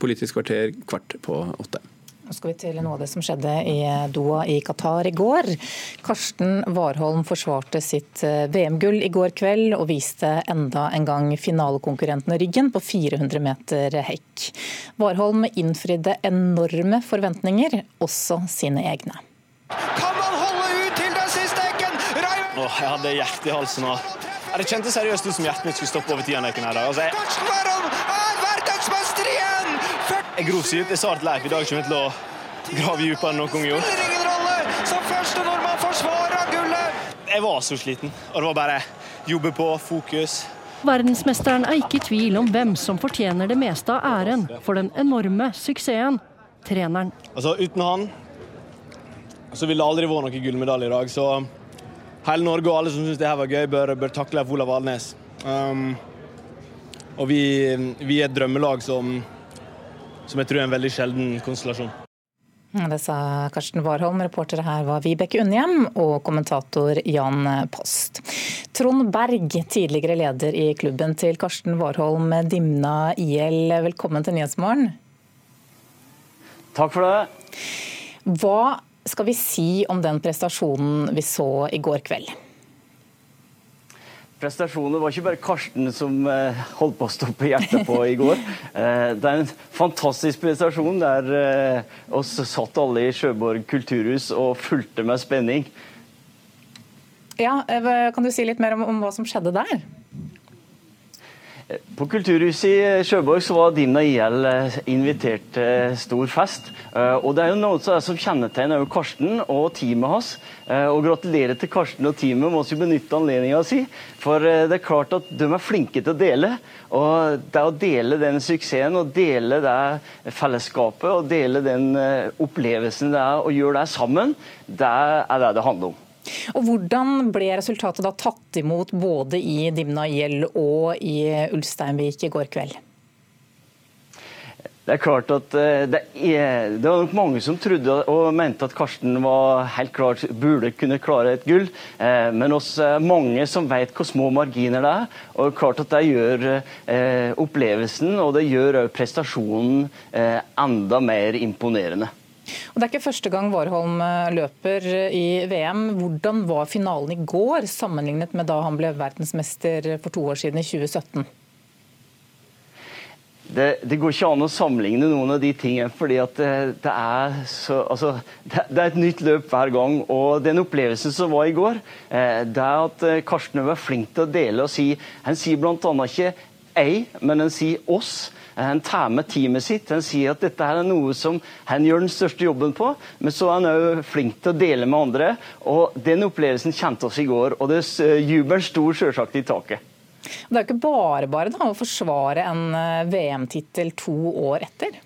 Politisk kvarter kvart på åtte. Nå skal vi til noe av det som skjedde i Doha i Qatar i går. Karsten Warholm forsvarte sitt VM-gull i går kveld og viste enda en gang finalekonkurrentene ryggen på 400 meter hekk. Warholm innfridde enorme forventninger, også sine egne. Kan han holde ut til den siste hekken? Åh, jeg hadde hjertet i halsen. nå. Det kjentes seriøst ut som hjertet mitt skulle stoppe over tiendekken her. Altså, jeg... Karsten Warholm er verdensmester igjen! Jeg grovt så dypt. Jeg sa at Leif i dag kommer til å grave dypere enn noen gang gjort. Spiller ingen rolle! Som første nordmann forsvarer gullet! Jeg var så sliten. Og det var bare jobbe på, fokus. Verdensmesteren er ikke i tvil om hvem som fortjener det meste av æren for den enorme suksessen. Treneren. Altså, Uten han så ville det aldri vært noen gullmedalje i dag. Så hele Norge og alle som syns det her var gøy, bør, bør takle Olav Alnes. Um, og vi, vi er et drømmelag som som jeg tror er en veldig sjelden konstellasjon. Det sa Karsten Warholm. Reportere her var Vibeke Unnhjem og kommentator Jan Post. Trond Berg, tidligere leder i klubben til Karsten Warholm Dimna IL, velkommen til Nyhetsmorgen. Takk for det. Hva skal vi si om den prestasjonen vi så i går kveld? Prestasjoner var ikke bare Karsten som eh, holdt på å stoppe hjertet på i går. (laughs) Eh, det er en fantastisk prestasjon der eh, oss satt alle i Sjøborg kulturhus og fulgte med spenning. Ja, Kan du si litt mer om, om hva som skjedde der? På Kulturhuset i Sjøborg så var Dimna IL eh, invitert til stor fest. Eh, og Det er jo noe som kjennetegner Karsten og teamet hans. Eh, og Gratulerer til Karsten og teamet, må vi benytte anledningen å si. For det er klart at de er flinke til å dele. Og det å dele den suksessen og dele det fellesskapet og dele den opplevelsen det er å gjøre det sammen, det er det det handler om. Og Hvordan ble resultatet da tatt imot både i Dimna IL og i Ulsteinvik i går kveld? Det er klart at eh, det, er, det var nok mange som trodde og mente at Karsten var helt klart burde kunne klare et gull. Eh, men også mange som vet hvor små marginer det er. Og klart at det gjør eh, opplevelsen og det gjør prestasjonen enda mer imponerende. Og Det er ikke første gang Warholm eh, løper i VM. Hvordan var finalen i går sammenlignet med da han ble verdensmester for to år siden, i 2017? Det, det, går ikke an å sammenligne noen av de tingene, fordi at det, det, er, så, altså, det, det, er et nytt løp hver gang. Og den opplevelsen som var i går, eh, det er at eh, Karsten var flink til å dele og si Han sier bl.a. ikke 'ei', men han sier 'oss'. Han tar med teamet sitt. Han sier at dette er noe som han gjør den største jobben på, men så er han òg flink til å dele med andre. Og Den opplevelsen kjente oss i går, og det jubelen sto selvsagt i taket. Det er jo ikke bare bare da, å forsvare en eh, VM-tittel to år etter?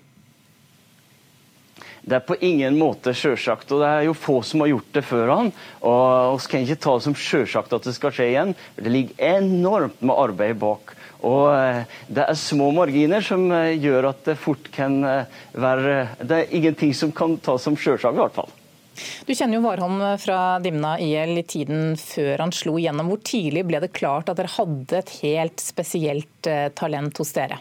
Det er på ingen måte sjølsagt, og det er jo få som har gjort det før han. Og vi kan ikke ta det som sjølsagt at det skal skje igjen. Det ligger enormt med arbeid bak. Og eh, det er små marginer som eh, gjør at det fort kan eh, være Det er ingenting som kan tas som sjølsagt, i hvert fall. Du kjenner jo Warholm fra Dimna IL i tiden før han slo igjennom. Hvor tidlig ble det klart at dere hadde et helt spesielt talent hos dere?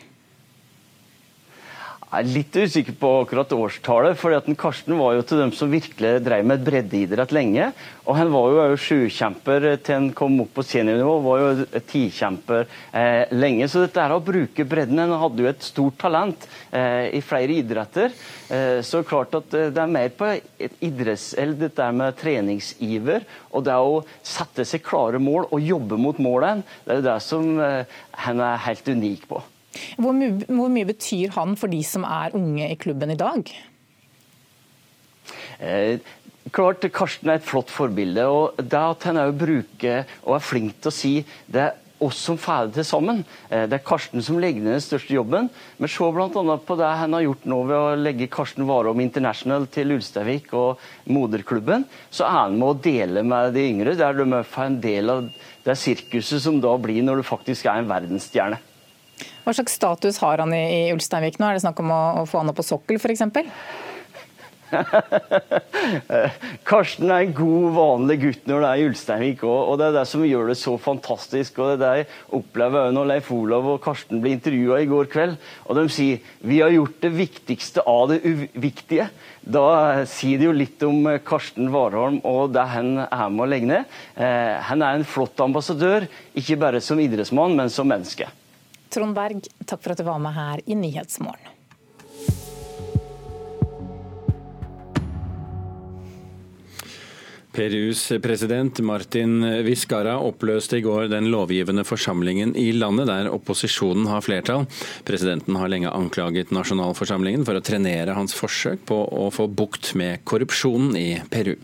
Jeg er litt usikker på akkurat årstallet. for Karsten var jo til dem som virkelig drev med breddeidrett lenge. Og han var jo sjukjemper til han kom opp på seniornivå. Var jo tikjemper eh, lenge. Så dette er å bruke bredden Han hadde jo et stort talent eh, i flere idretter. Eh, så klart at eh, det er mer på et idretts... Eller dette med treningsiver. Og det å sette seg klare mål og jobbe mot målene. Det er jo det som eh, han er helt unik på. Hvor mye, hvor mye, betyr han for de som er unge i klubben i dag? Eh, klart Karsten er et flott forbilde. og Det at han bruker og er flink til å si det er oss som får til sammen. Eh, det er Karsten som legger ned den største jobben. Men se bl.a. på det han har gjort nå ved å legge Karsten Warholm International til Ulsteinvik og moderklubben. Så er han med å dele med de yngre, der de får en del av det sirkuset som da blir når du faktisk er en verdensstjerne. Hva slags status har han i, i Ulsteinvik nå? Er det snakk om å, å få han opp på sokkel f.eks.? (laughs) Karsten er en god, vanlig gutt når det er i Ulsteinvik òg. Og det er det som gjør det så fantastisk. Og det er det jeg opplever når Leif Olav og Karsten ble intervjua i går kveld. Og de sier vi har gjort det viktigste av det uviktige. Da sier det jo litt om Karsten Warholm og det han er med å legge ned. Eh, han er en flott ambassadør, ikke bare som idrettsmann, men som menneske. Trond Berg, takk for at du var med her i Nyhetsmorgen. Perus president Martin Viscara oppløste i går den lovgivende forsamlingen i landet, der opposisjonen har flertall. Presidenten har lenge anklaget nasjonalforsamlingen for å trenere hans forsøk på å få bukt med korrupsjonen i Peru.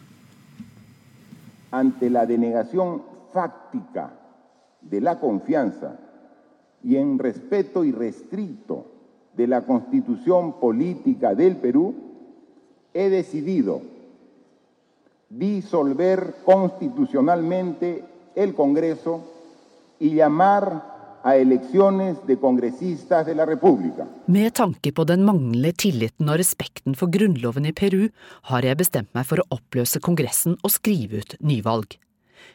Ante la denegación fáctica de la confianza y en respeto irrestricto de la constitución política del Perú, he decidido disolver constitucionalmente el Congreso y llamar a elecciones de congresistas de la República. Med tanke på den manglende tilliten og respekten for grunnloven i Peru, har jeg bestemt meg for å oppløse Kongressen og skrive ut nyvalg.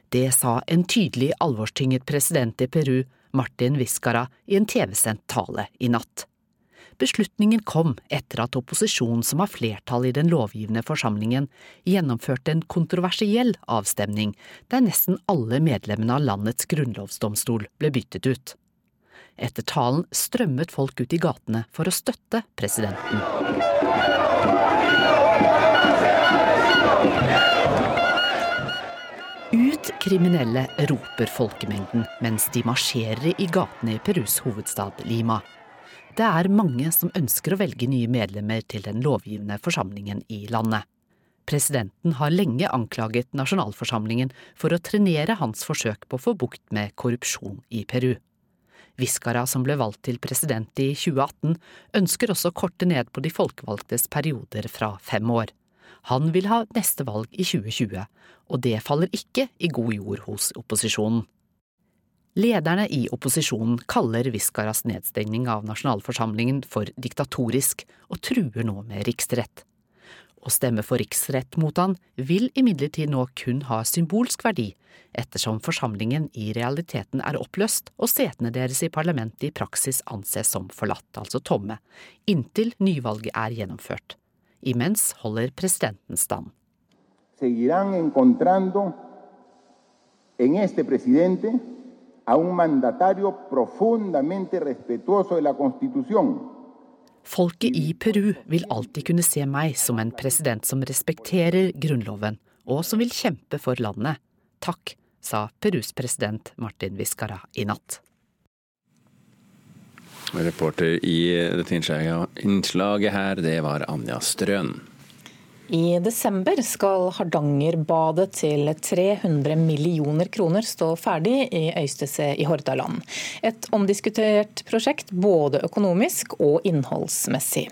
Det sa en tydelig alvorstynget president i Peru, Martin Viskara i en TV-sendt tale i natt. Beslutningen kom etter at opposisjonen som har flertall i den lovgivende forsamlingen, gjennomførte en kontroversiell avstemning der nesten alle medlemmene av landets grunnlovsdomstol ble byttet ut. Etter talen strømmet folk ut i gatene for å støtte presidenten. Ut kriminelle, roper folkemengden mens de marsjerer i gatene i Perus hovedstad Lima. Det er mange som ønsker å velge nye medlemmer til den lovgivende forsamlingen i landet. Presidenten har lenge anklaget nasjonalforsamlingen for å trenere hans forsøk på å få bukt med korrupsjon i Peru. Viscara, som ble valgt til president i 2018, ønsker også å korte ned på de folkevalgtes perioder fra fem år. Han vil ha neste valg i 2020, og det faller ikke i god jord hos opposisjonen. Lederne i opposisjonen kaller Viscaras nedstengning av nasjonalforsamlingen for diktatorisk, og truer nå med riksrett. Å stemme for riksrett mot han vil imidlertid nå kun ha symbolsk verdi, ettersom forsamlingen i realiteten er oppløst og setene deres i parlamentet i praksis anses som forlatt, altså tomme, inntil nyvalget er gjennomført. Imens holder presidenten stand. Seguirán encontrando en este presidente a un mandatario profundamente respetuoso de la Constitución Folket i Peru vil alltid kunne se meg som en president som respekterer grunnloven, og som vil kjempe for landet. Takk, sa Perus president Martin Viscara i natt. Reporter i dette innslaget her, det var Anja Strøn. I desember skal Hardangerbadet til 300 millioner kroner stå ferdig i Øystese i Hordaland. Et omdiskutert prosjekt både økonomisk og innholdsmessig.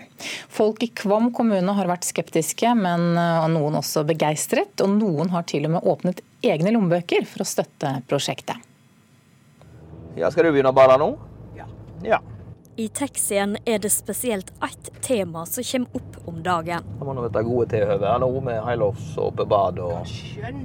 Folk i Kvam kommune har vært skeptiske, men noen også begeistret. Og noen har til og med åpnet egne lommebøker for å støtte prosjektet. Ja, skal du begynne å bade nå? Ja. ja. I taxien er det spesielt ett tema som kommer opp om dagen. Det må være gode tilhøve nå med helårssåpebad og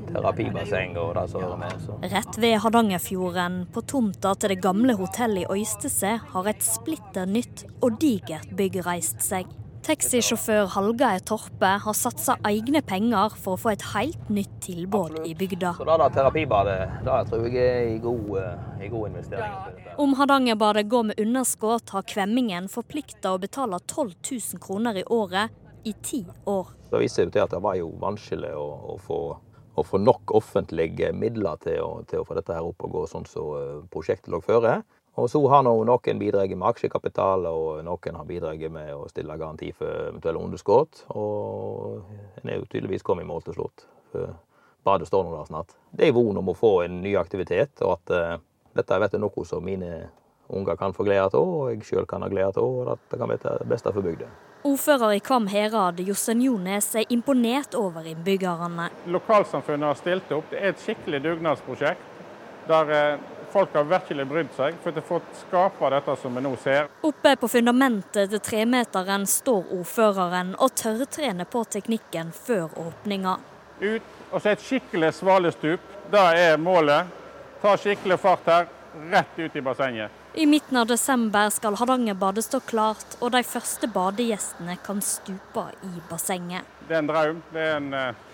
terapibasseng og det som hører med. Så. Rett ved Hardangerfjorden, på tomta til det gamle hotellet i Øystese, har et splitter nytt og digert bygg reist seg. Taxisjåfør Hallgeir Torpe har satsa egne penger for å få et helt nytt tilbud i bygda. Så det der terapibadet det tror jeg er en god, eh, god investering. Om Hardangerbadet går med underskudd, har Kvemmingen forplikta å betale 12 000 kroner i året i ti år. Det viser jo til at det var jo vanskelig å, å, få, å få, nok offentlige midler til å, til å, få dette her opp og gå sånn som så eh, prosjektet lå føre. Og så har noen bidratt med aksjekapital, og noen har bidratt med å stille garanti for eventuelle underskudd. Og en er jo tydeligvis kommet i mål til slutt. For badet står nå der snart. Det er vondt om å få en ny aktivitet, og at uh, dette vet jeg, noe som mine unger kan få glede av, og jeg sjøl kan ha glede av, og at det kan være det beste for bygda. Ordfører i Kvam herad, Jostein Jones, er imponert over innbyggerne. Lokalsamfunnet har stilt opp. Det er et skikkelig dugnadsprosjekt. der uh, Folk har virkelig brydd seg for å få skape dette som vi nå ser. Oppe på fundamentet til tremeteren står ordføreren og tørrtrener på teknikken før åpninga. Ut og så et skikkelig svalestup. Det er målet. Ta skikkelig fart her, rett ut i bassenget. I midten av desember skal Hardangerbadet stå klart, og de første badegjestene kan stupe i bassenget. Det er en drøm. Det er en eh,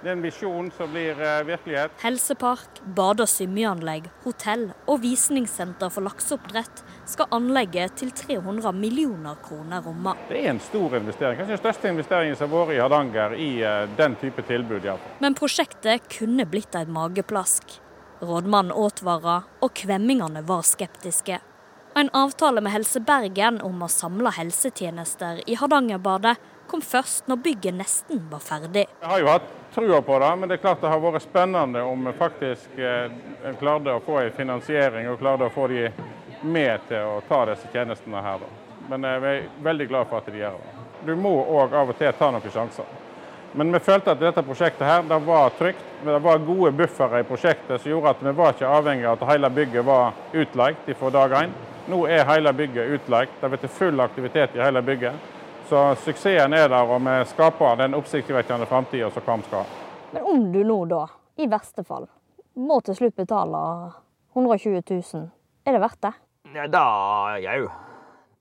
det er en visjon som blir eh, virkelighet. Helsepark, bade- og svømmeanlegg, hotell og visningssenter for lakseoppdrett skal anlegget til 300 millioner kroner romme. Det er en stor investering, kanskje den største investeringen som har vært i Hardanger i eh, den type tilbud. Ja. Men prosjektet kunne blitt et mageplask. Rådmannen advarer, og kvemmingene var skeptiske. En avtale med Helse Bergen om å samle helsetjenester i Hardangerbadet kom først når bygget nesten var ferdig. Jeg har jo hatt trua på det, men det er klart det har vært spennende om vi faktisk eh, klarte å få en finansiering og klarte å få de med til å ta disse tjenestene her. Men jeg er veldig glad for at de gjør det. Du må òg av og til ta noen sjanser. Men vi følte at dette prosjektet her, det var trygt. Det var gode buffere i prosjektet som gjorde at vi var ikke avhengig av at hele bygget var utleid fra dag én. Nå er hele bygget utleid. Det blir full aktivitet i hele bygget. Så suksessen er der, og vi skaper den oppsiktsvekkende framtida som KAM skal ha. Men om du nå da, i verste fall, må til slutt betale 120 000, er det verdt det? Ja, da jau.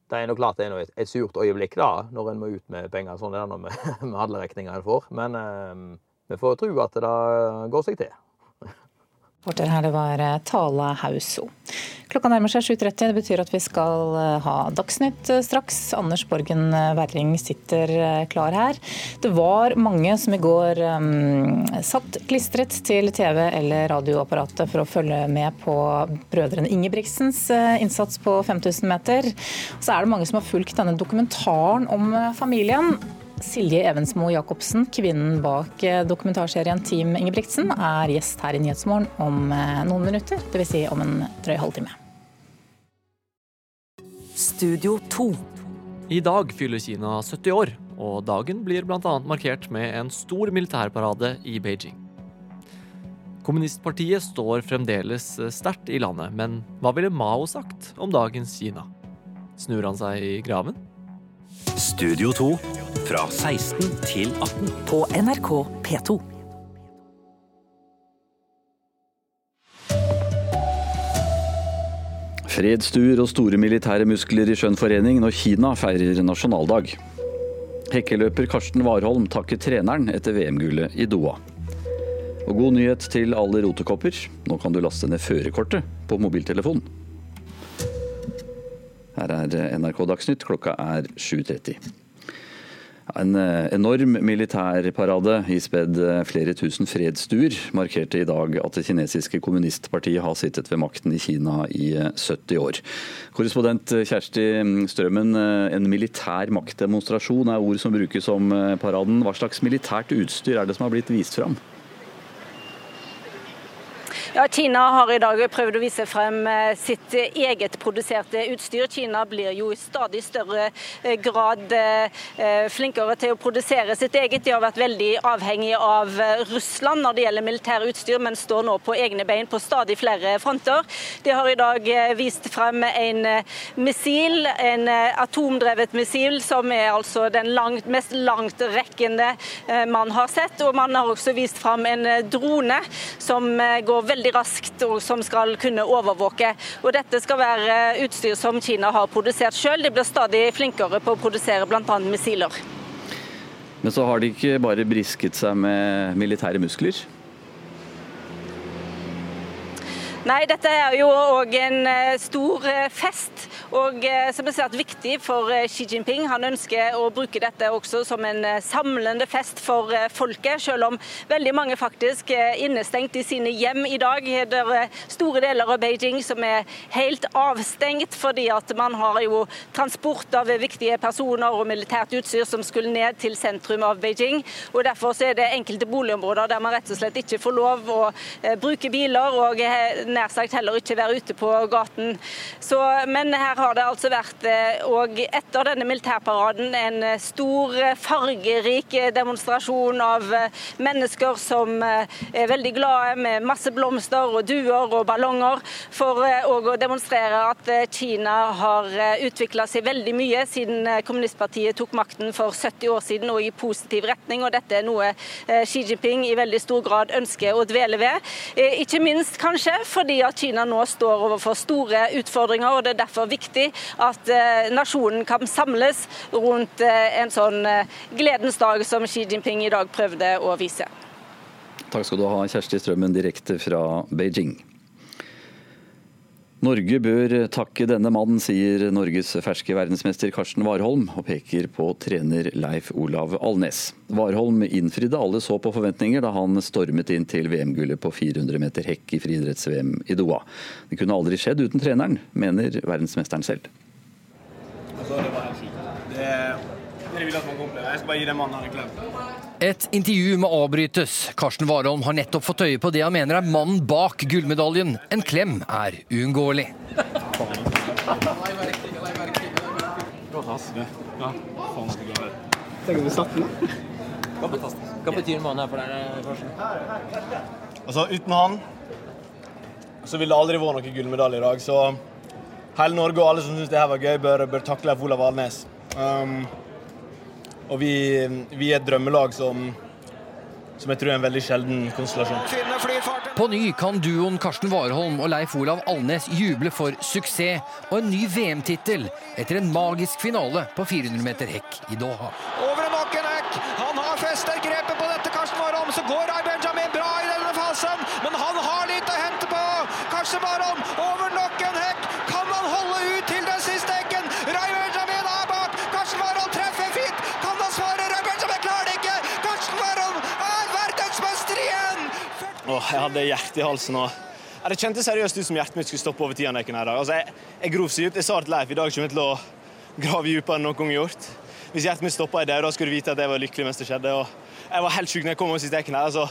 Det er nok klart det er et, et surt øyeblikk da, når en må ut med penger. Sånn det er når med, (laughs) med alle regninger en får. Men eh, vi får tro at det går seg til. Reporter her, det var Tala Tale Hauso. Klokka nærmer seg 7.30. Det betyr at vi skal eh, ha Dagsnytt eh, straks. Anders Borgen Werring sitter klar her. Det var mange som i går um, satt klistret til TV- eller radioapparatet for å følge med på brødrene Ingebrigtsens innsats på 5000 meter. Så er det mange som har fulgt denne dokumentaren om familien. Silje Evensmo Jacobsen, kvinnen bak eh, dokumentarserien Team Ingebrigtsen, er gjest her i Nyhetsmorgen om eh, noen minutter, dvs. Si om en drøy halvtime. Studio 2. I dag fyller Kina 70 år, og dagen blir bl.a. markert med en stor militærparade i Beijing. Kommunistpartiet står fremdeles eh, sterkt i landet, men hva ville Mao sagt om dagens Kina? Snur han seg i graven? Studio 2 fra 16 til 18 på NRK P2. Fredsstuer og store militære muskler i skjønn forening når Kina feirer nasjonaldag. Hekkeløper Karsten Warholm takker treneren etter VM-gullet i Doha. Og god nyhet til alle rotekopper. Nå kan du laste ned førerkortet på mobiltelefonen. Her er NRK Dagsnytt, klokka er 7.30. En eh, enorm militærparade ispedd eh, flere tusen fredsstuer markerte i dag at det kinesiske kommunistpartiet har sittet ved makten i Kina i 70 eh, år. Korrespondent Kjersti Strømmen, en militær maktdemonstrasjon er ord som brukes om paraden. Hva slags militært utstyr er det som har blitt vist fram? Ja, Kina har i dag prøvd å vise frem eh, sitt eget produserte utstyr. Kina blir jo i stadig større eh, grad eh, flinkere til å produsere sitt eget. De har vært veldig avhengig av Russland når det gjelder militært utstyr, men står nå på egne bein på stadig flere fronter. De har i dag vist frem en missil, en atomdrevet missil, som er altså den langt, mest langtrekkende man har sett. Og man har også vist frem en drone som går veldig veldig raskt og som skal kunne overvåke. Og Dette skal være utstyr som Kina har produsert selv. De blir stadig flinkere på å produsere bl.a. missiler. Men så har de ikke bare brisket seg med militære muskler? Nei, dette er jo òg en eh, stor eh, fest, og eh, som er svært viktig for Xi Jinping. Han ønsker å bruke dette også som en samlende fest for folket, selv om veldig mange faktisk er innestengt i sine hjem i dag. Det er store deler av Beijing som er helt avstengt, fordi at man har jo transport av viktige personer og militært utstyr som skulle ned til sentrum av Beijing. og Derfor er det enkelte boligområder der man rett og slett ikke får lov å bruke biler. og nær sagt heller ikke være ute på gaten. Så, men her har det altså vært eh, etter denne militærparaden en eh, stor, eh, fargerik demonstrasjon av mennesker som er veldig glade med masse blomster og duer og ballonger, for å demonstrere at Kina har utvikla seg veldig mye siden kommunistpartiet tok makten for 70 år siden og i positiv retning. og Dette er noe Xi Jinping i veldig stor grad ønsker å dvele ved. Ikke minst kanskje fordi at Kina nå står overfor store utfordringer. og Det er derfor viktig at eh, nasjonen kan samles rundt eh, en sånn eh, gledens dag som Xi Jinping i dag prøvde å vise. Takk skal du ha, Kjersti Strømmen direkte fra Beijing. Norge bør takke denne mannen, sier Norges ferske verdensmester Karsten Warholm, og peker på trener Leif Olav Alnes. Warholm innfridde alle så på forventninger da han stormet inn til VM-gullet på 400 meter hekk i friidretts-VM i Doha. Det kunne aldri skjedd uten treneren, mener verdensmesteren selv. Altså, det var helt sykt. Det, det vil at man kan. Jeg skal bare gi den mannen en klem. Et intervju må avbrytes. Karsten Warholm har nettopp fått øye på det han mener er mannen bak gullmedaljen. En klem er uunngåelig. Hva betyr mannen her for deg, Karsten? Altså, uten han så ville det aldri være noen gullmedalje i dag. Så hele Norge og alle som syns det her var gøy, bør, bør takle Olav Alnes. Um, og vi, vi er et drømmelag som, som jeg tror er en veldig sjelden konstellasjon. På ny kan duoen Karsten Warholm og Leif Olav Alnes juble for suksess og en ny VM-tittel etter en magisk finale på 400 meter hekk i Doha. Over nok en hekk. Han har festet grepet på dette, Karsten Warholm. Så går Rai Benjamin bra i denne fasen, men han har litt å hente. på! Karsten Warholm over nok en hekk. Kan han holde ut Åh, jeg hadde hjertet i halsen og Det kjentes seriøst ut som hjertet mitt skulle stoppe over tiandekken her i dag. Altså, jeg, jeg grov så dypt. Jeg sa til Leif i dag kommer jeg til å grave dypere enn noen gang gjort. Hvis hjertet mitt stoppa i det, da skulle du vite at jeg var lykkelig mens det skjedde. Og jeg var helt sjuk når jeg kom over siste hekken her. altså.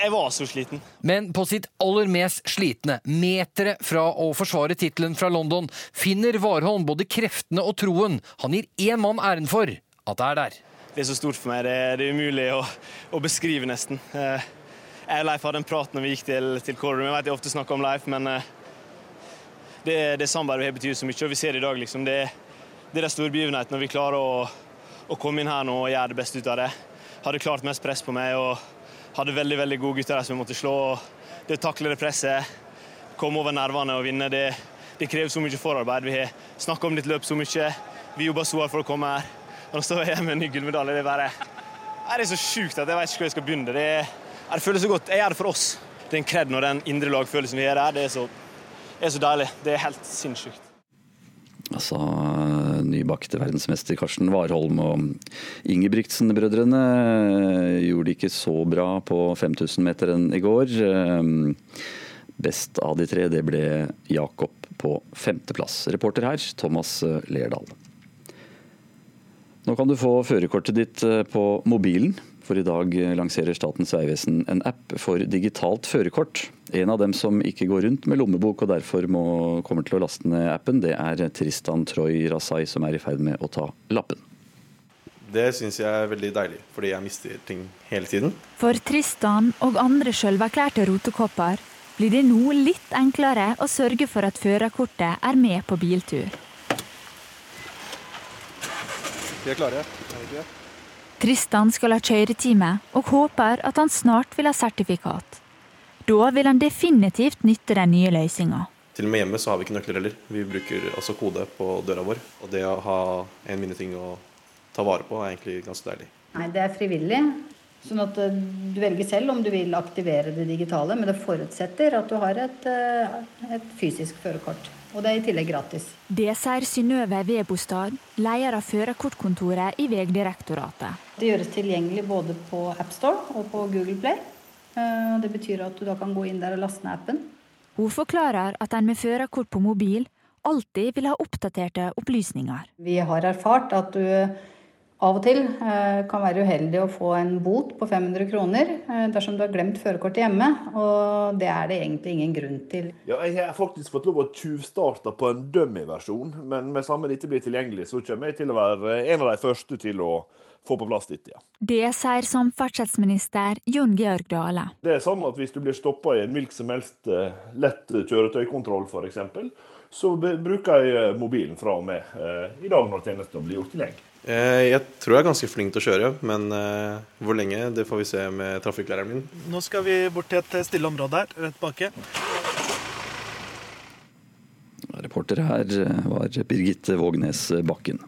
Jeg var så sliten. Men på sitt aller mest slitne, metere fra å forsvare tittelen fra London, finner Warholm både kreftene og troen han gir én mann æren for at det er der. Det er så stort for meg. Det er, det er umulig å, å, beskrive, nesten. Eh, jeg og Leif hadde en prat når vi gikk til, til Kårum. Jeg vet jeg ofte snakker om Leif, men eh, det, det samarbeidet har betydd så mye. Og vi ser det i dag, liksom. Det, det er den store begivenheten når vi klarer å, å, komme inn her nå og gjøre det beste ut av det. Hadde klart mest press på meg og hadde veldig veldig gode gutter der som vi måtte slå. Det å takle det presset, komme over nervene og vinne, det, det krever så mye forarbeid. Vi har snakka om ditt løp så mye. Vi jobber så hardt for å komme her. Og nå står jeg med en ny gullmedalje. Det er bare det er så sjukt at jeg vet ikke hvor jeg skal begynne. Det er det føles så godt. Jeg gjør det for oss. Det er en kred når den indre lagfølelsen vi har her, det er så, er så deilig. Det er helt sinnssykt. Altså, nybakte verdensmester Karsten Warholm og Ingebrigtsen-brødrene gjorde det ikke så bra på 5000-meteren i går. Best av de tre det ble Jakob på femteplass. Reporter her, Thomas Lerdal. Nå kan du få førerkortet ditt på mobilen. For i dag lanserer Statens vegvesen en app for digitalt førerkort. En av dem som ikke går rundt med lommebok og derfor må, kommer til å laste ned appen, det er Tristan Troy Rasai som er i ferd med å ta lappen. Det syns jeg er veldig deilig, fordi jeg mister ting hele tiden. For Tristan og andre sjølverklærte rotekopper blir det nå litt enklere å sørge for at førerkortet er med på biltur. Vi er klare, er vi ikke det? Tristan skal ha kjøretime, og håper at han snart vil ha sertifikat. Da vil han definitivt nytte den nye løsninga. Til og med hjemme så har vi ikke nøkler heller. Vi bruker altså kode på døra vår. Og det å ha en minneting å ta vare på er egentlig ganske deilig. Nei, det er frivillig. Sånn at eh, du velger selv om du vil aktivere det digitale, men det forutsetter at du har et, eh, et fysisk førerkort. Og det er i tillegg gratis. Det sier Synnøve Vebostad, leder av førerkortkontoret i Vegdirektoratet. Det gjøres tilgjengelig både på AppStore og på Google Play. Eh, det betyr at du da kan gå inn der og laste ned appen. Hun forklarer at en med førerkort på mobil alltid vil ha oppdaterte opplysninger. Vi har erfart at du av og til eh, kan være uheldig å få en bot på 500 kroner eh, dersom du har glemt førerkortet hjemme, og det er det egentlig ingen grunn til. Ja, jeg har faktisk fått lov å tjuvstarte på en dummy-versjon, men med samme dette blir tilgjengelig, så kommer jeg til å være en av de første til å få på plass dette. Ja. Det sier samferdselsminister Jon Georg Dale. Det er sånn at Hvis du blir stoppa i en hvilken som helst eh, lett kjøretøykontroll f.eks., så bruker jeg mobilen fra og med i dag når tjenesten blir gjort tilgjengelig. Eh, jeg tror jeg er ganske flink til å kjøre, men uh, hvor lenge, det får vi se med trafikklæreren min. Nå skal vi bort til et stille område her, rett baki. Reporter her eh, var Birgitte Vågnes Bakken.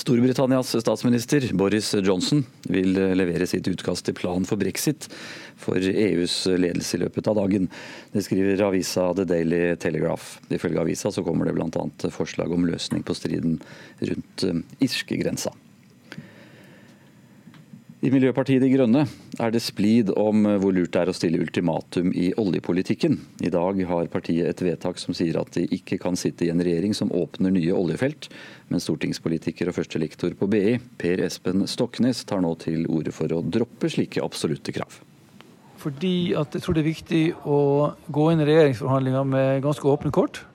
Storbritannias statsminister Boris Johnson vil levere sitt utkast til plan for brexit for EUs ledelse i løpet av dagen. Det skriver avisa The Daily Telegraph. Ifølge avisa så kommer det bl.a. forslag om løsning på striden rundt eh, irskegrensa. I Miljøpartiet De Grønne er det splid om hvor lurt det er å stille ultimatum i oljepolitikken. I dag har partiet et vedtak som sier at de ikke kan sitte i en regjering som åpner nye oljefelt, men stortingspolitiker og førstelektor på BI, Per Espen Stoknes, tar nå til orde for å droppe slike absolutte krav. Fordi at jeg tror det er viktig å gå inn i regjeringsforhandlinger med ganske åpne kort.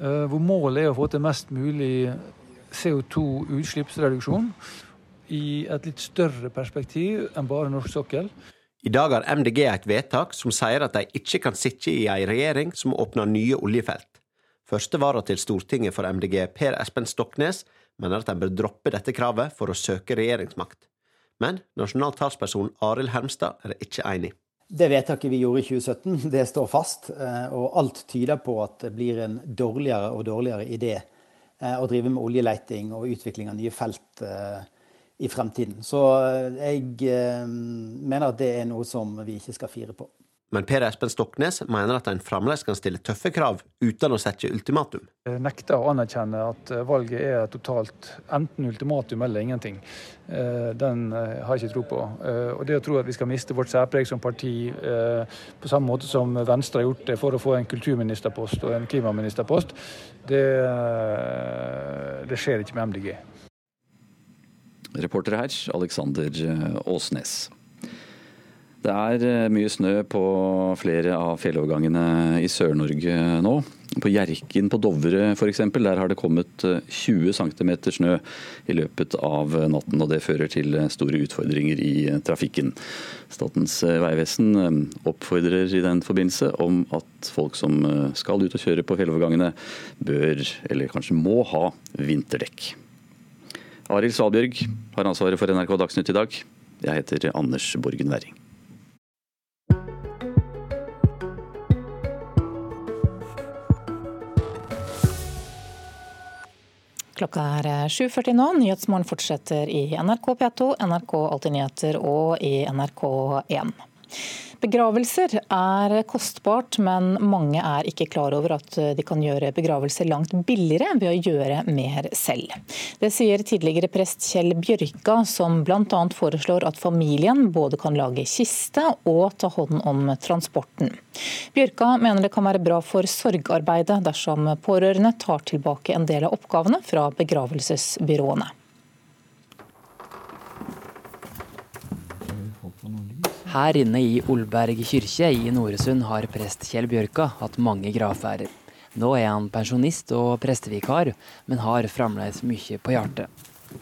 Eh, hvor målet er å få til mest mulig CO2-utslippsreduksjon i et litt større perspektiv enn bare norsk sokkel. I dag har MDG et vedtak som sier at de ikke kan sitte i ei regjering som åpner nye oljefelt. Første vara til Stortinget for MDG, Per Espen Stoknes, mener at en bør droppe dette kravet for å søke regjeringsmakt. Men nasjonal talsperson Arild Hermstad er ikke enig. Det vedtaket vi gjorde i 2017, (laughs) det står fast. Eh, og alt tyder på at det blir en dårligere og dårligere idé eh, å drive med oljeleiting og utvikling av nye felt eh, i fremtiden. Så eh, jeg eh, mener at det er noe som vi ikke skal fire på. Men Per Espen Stoknes mener at en fremdeles kan stille tøffe krav uten å sette ultimatum. Jeg nekter å anerkjenne at valget er totalt enten ultimatum eller ingenting. Eh, den eh, har jeg ikke tro på. Eh, og det å tro at vi skal miste vårt særpreg som parti på samme måte som Venstre har gjort det for å få en kulturministerpost og en klimaministerpost, det, det skjer ikke med MDG. Reporter her, Alexander Åsnes. Det er eh, mye snø på flere av fjellovergangene i Sør-Norge nå. På Hjerkinn på Dovre f.eks. Der har det kommet 20 eh, cm snø i løpet av natten. og Det fører til eh, store utfordringer i trafikken. Statens vegvesen oppfordrer i den forbindelse om at folk som skal ut og kjøre på fjellovergangene, bør, eller kanskje må, ha vinterdekk. Arild Svalbjørg har ansvaret for NRK Dagsnytt i dag. Jeg heter Anders Borgen Werring. Klokka er 7.40 nå. Nyhetsmorgen fortsetter i NRK P2, NRK Alltid nyheter og i NRK1. Begravelser er kostbart, men mange er ikke klar over at de kan gjøre begravelser langt billigere ved å gjøre mer selv. Det sier tidligere prest Kjell Bjørka, som bl.a. foreslår at familien både kan lage kiste og ta hånd om transporten. Bjørka mener det kan være bra for sorgarbeidet dersom pårørende tar tilbake en del av oppgavene fra begravelsesbyråene. Her inne i Olberg kirke i Noresund har prest Kjell Bjørka hatt mange gravferder. Nå er han pensjonist og prestevikar, men har fremdeles mye på hjertet.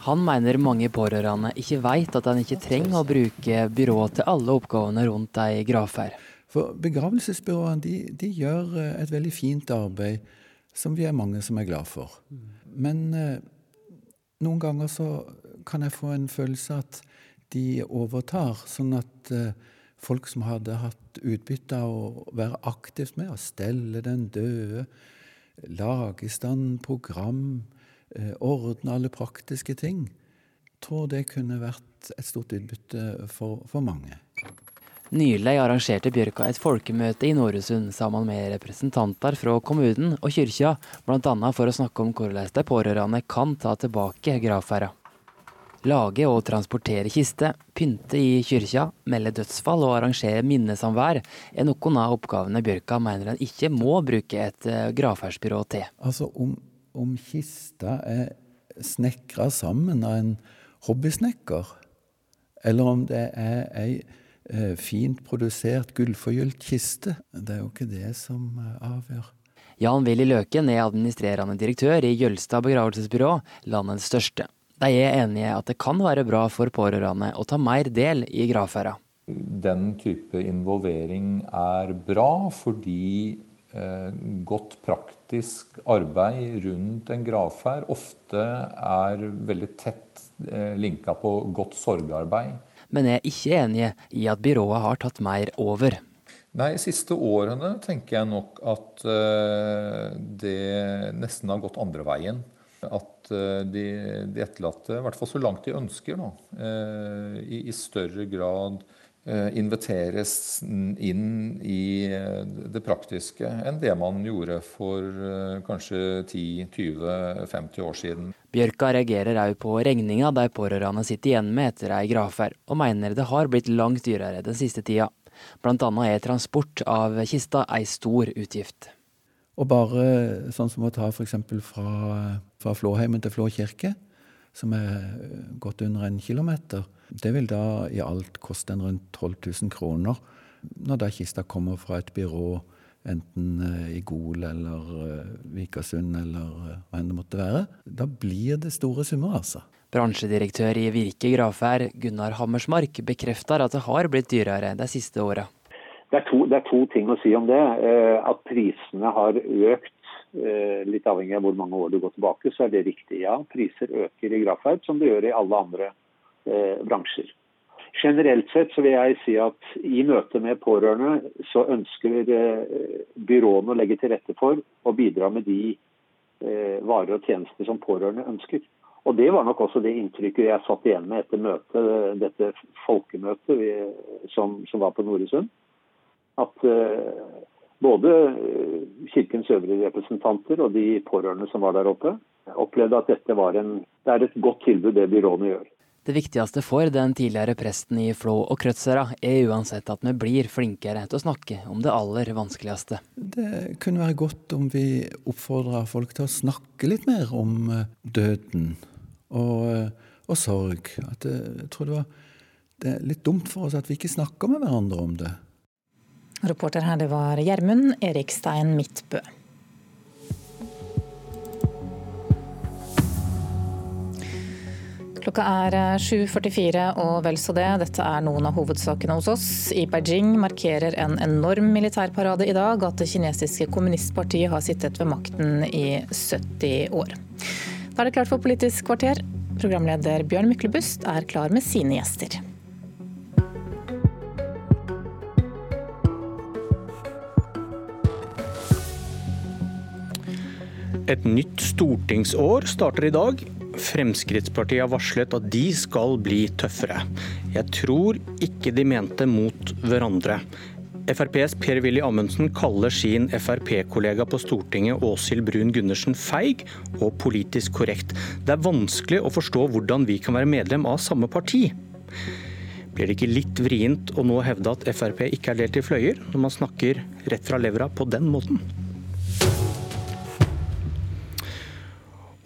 Han mener mange pårørende ikke vet at han ikke trenger å bruke byrå til alle oppgavene rundt ei gravferd. For Begravelsesbyråene de, de, gjør eh, et veldig fint arbeid som vi er mange som er glad for. Men eh, noen ganger så kan jeg få en følelse at de overtar, sånn at uh, folk som hadde hatt utbytte av å være aktivt med, å stelle den døde, lage i stand program, uh, ordne alle praktiske ting, tror det kunne vært et stort utbytte for, for mange. Nylig arrangerte Bjørka et folkemøte i Noresund sammen med representanter fra kommunen og kyrkja, bl.a. for å snakke om hvordan de pårørende kan ta tilbake gravferda. Lage og transportere kiste, pynte i kyrkja, melde dødsfall og arrangere minnesamvær er noen av oppgavene Bjørka mener en ikke må bruke et eh, gravferdsbyrå til. Altså om, om kista er snekra sammen av en hobbysnekker, eller om det er ei eh, fint produsert gullforgylt kiste, det er jo ikke det som eh, avgjør. Jan Willy Løken er administrerende direktør i Jølstad begravelsesbyrå, landets største. De er enige at det kan være bra for pårørende å ta mer del i gravferda. Den type involvering er bra fordi eh, godt praktisk arbeid rundt en gravferd ofte er veldig tett eh, linka på godt sorgarbeid. Men er ikke enige i at byrået har tatt mer over. Nei, siste årene tenker jeg nok at eh, det nesten har gått andre veien. At eh, de, de etterlatte, i hvert fall så langt de ønsker, nå, eh, i, i større grad eh, inviteres inn i det praktiske enn det man gjorde for kanskje 10-20-50 år siden. Bjørka reagerer òg på regninga de pårørende sitter igjen med etter ei gravferd, og mener det har blitt langt dyrere den siste tida. Blant annet er transport av kista ei stor utgift. Og bare sånn som å ta f.eks. Fra, fra Flåheimen til Flå kirke, som er godt under en kilometer. Det vil da i alt koste en rundt 12 000 kroner når da kista kommer fra et byrå enten eh, i Gol eller eh, Vikersund eller eh, hva enn det måtte være. Da blir det store summer, altså. Bransjedirektør i Virke gravferd, Gunnar Hammersmark, bekrefter at det har blitt dyrere de siste åra. Det det er, to, ting å si om det. Eh, at prisene har økt, eh, litt avhengig av hvor mange år du går tilbake, så er det riktig. Ja, priser øker i Grafheid, som det gjør i alle andre eh, bransjer. Generelt sett så vil jeg si at i møte med pårørende så ønsker byråene å legge til rette for å bidra med de varer og tjenester som pårørende ønsker. Og Det var nok også det inntrykket jeg satt igjen med etter møtet, dette folkemøtet som, som var på Noresund at både kirkens øvrige representanter og de pårørende som var der oppe, opplevde at dette var en, det er et godt tilbud det byråene gjør. Det viktigste for den tidligere presten i Flå og Krødsherad er uansett at vi blir flinkere til å snakke om det aller vanskeligste. Det kunne være godt om vi oppfordra folk til å snakke litt mer om eh, døden og, eh, og sorg. At det, jeg tror det, var, det er litt dumt for oss at vi ikke snakker med hverandre om det. Reporter her det var Gjermund Erikstein Midtbø. Klokka er 7.44 eh, og vel så det. Dette er noen av hovedsakene hos oss. I Beijing markerer en enorm militærparade i dag at det kinesiske kommunistpartiet har sittet ved makten i 70 år. Da er det klart for Politisk kvarter. Programleder Bjørn Myklebust er klar med sine gjester. Et nytt stortingsår starter i dag. Fremskrittspartiet har varslet at de skal bli tøffere. Jeg tror ikke de mente mot hverandre. FrPs Per-Willy Amundsen kaller sin Frp-kollega på Stortinget Åshild Brun Gundersen feig og politisk korrekt. Det er vanskelig å forstå hvordan vi kan være medlem av samme parti. Blir det ikke litt vrient å nå hevde at Frp ikke er delt i fløyer, når man snakker rett fra levra på den måten?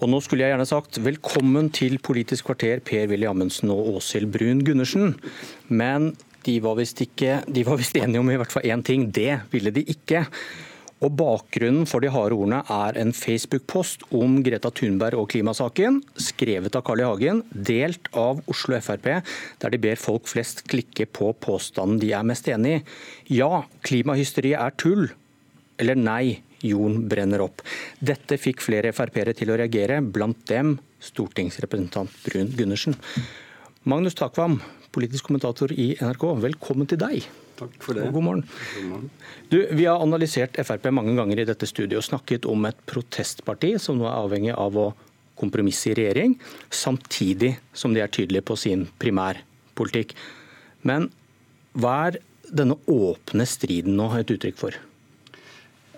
Og nå skulle jeg gjerne sagt velkommen til Politisk kvarter, Per-Willy Amundsen og Åshild Brun Gundersen. Men de var visst enige om i hvert fall én ting. Det ville de ikke. Og Bakgrunnen for de harde ordene er en Facebook-post om Greta Thunberg og klimasaken, skrevet av Carl I. Hagen, delt av Oslo Frp, der de ber folk flest klikke på påstanden de er mest enig i. Ja, klimahysteriet er tull. Eller nei, jorden brenner opp. Dette fikk flere Frp-ere til å reagere, blant dem stortingsrepresentant Brun Gundersen. Magnus Takvam, politisk kommentator i NRK, velkommen til deg. Takk for det. Og god morgen. God morgen. Du, vi har analysert Frp mange ganger i dette studiet og snakket om et protestparti som nå er avhengig av å kompromisse i regjering, samtidig som de er tydelige på sin primærpolitikk. Men hva er denne åpne striden nå et uttrykk for?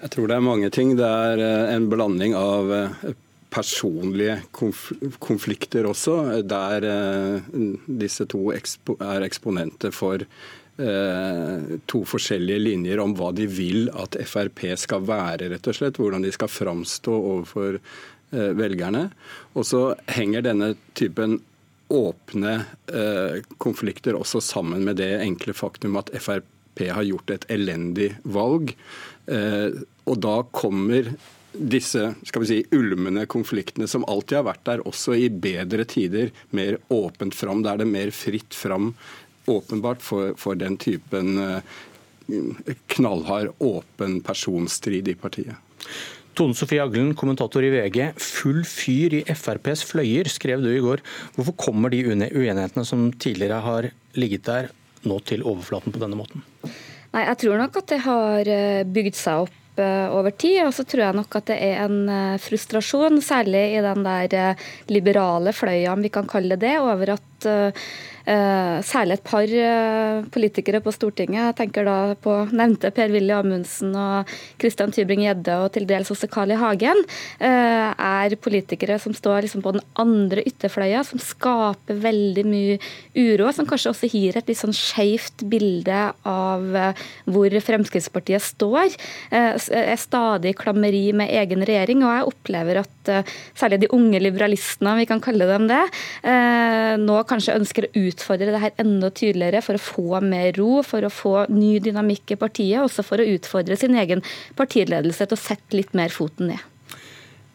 Jeg tror det er mange ting. Det er eh, en blanding av eh, personlige konflikter også, der eh, disse to er eksponenter for to forskjellige linjer om hva de vil at Frp skal være, rett og slett. Hvordan de skal framstå overfor velgerne. Og så henger denne typen åpne konflikter også sammen med det enkle faktum at Frp har gjort et elendig valg og da kommer disse skal vi si, ulmende konfliktene som alltid har vært der, også i bedre tider, mer åpent fram. Da er det mer fritt fram, åpenbart, for, for den typen eh, knallhard, åpen personstrid i partiet. Tone Sofie Aglen, kommentator i VG. Full fyr i FrPs fløyer, skrev du i går. Hvorfor kommer de uenighetene som tidligere har ligget der, nå til overflaten på denne måten? Nei, Jeg tror nok at det har eh, bygd seg opp eh, over tid. Og så tror jeg nok at det er en eh, frustrasjon, særlig i den der liberale fløya, om vi kan kalle det det, over at særlig et par eh, politikere på Stortinget, jeg tenker da på nevnte Per-Willy Amundsen og Christian Tybring-Gjedde og til dels også Carl I. Hagen, eh, er politikere som står liksom på den andre ytterfløya, som skaper veldig mye uro, som kanskje også gir et litt sånn skeivt bilde av hvor Fremskrittspartiet står. Er stadig i klammeri med egen regjering, og jeg opplever at særlig de unge liberalistene, vi kan kalle dem det, nå kanskje ønsker å utfordre det her enda tydeligere for å få mer ro, for å få ny dynamikk i partiet, også for å utfordre sin egen partiledelse til å sette litt mer foten ned.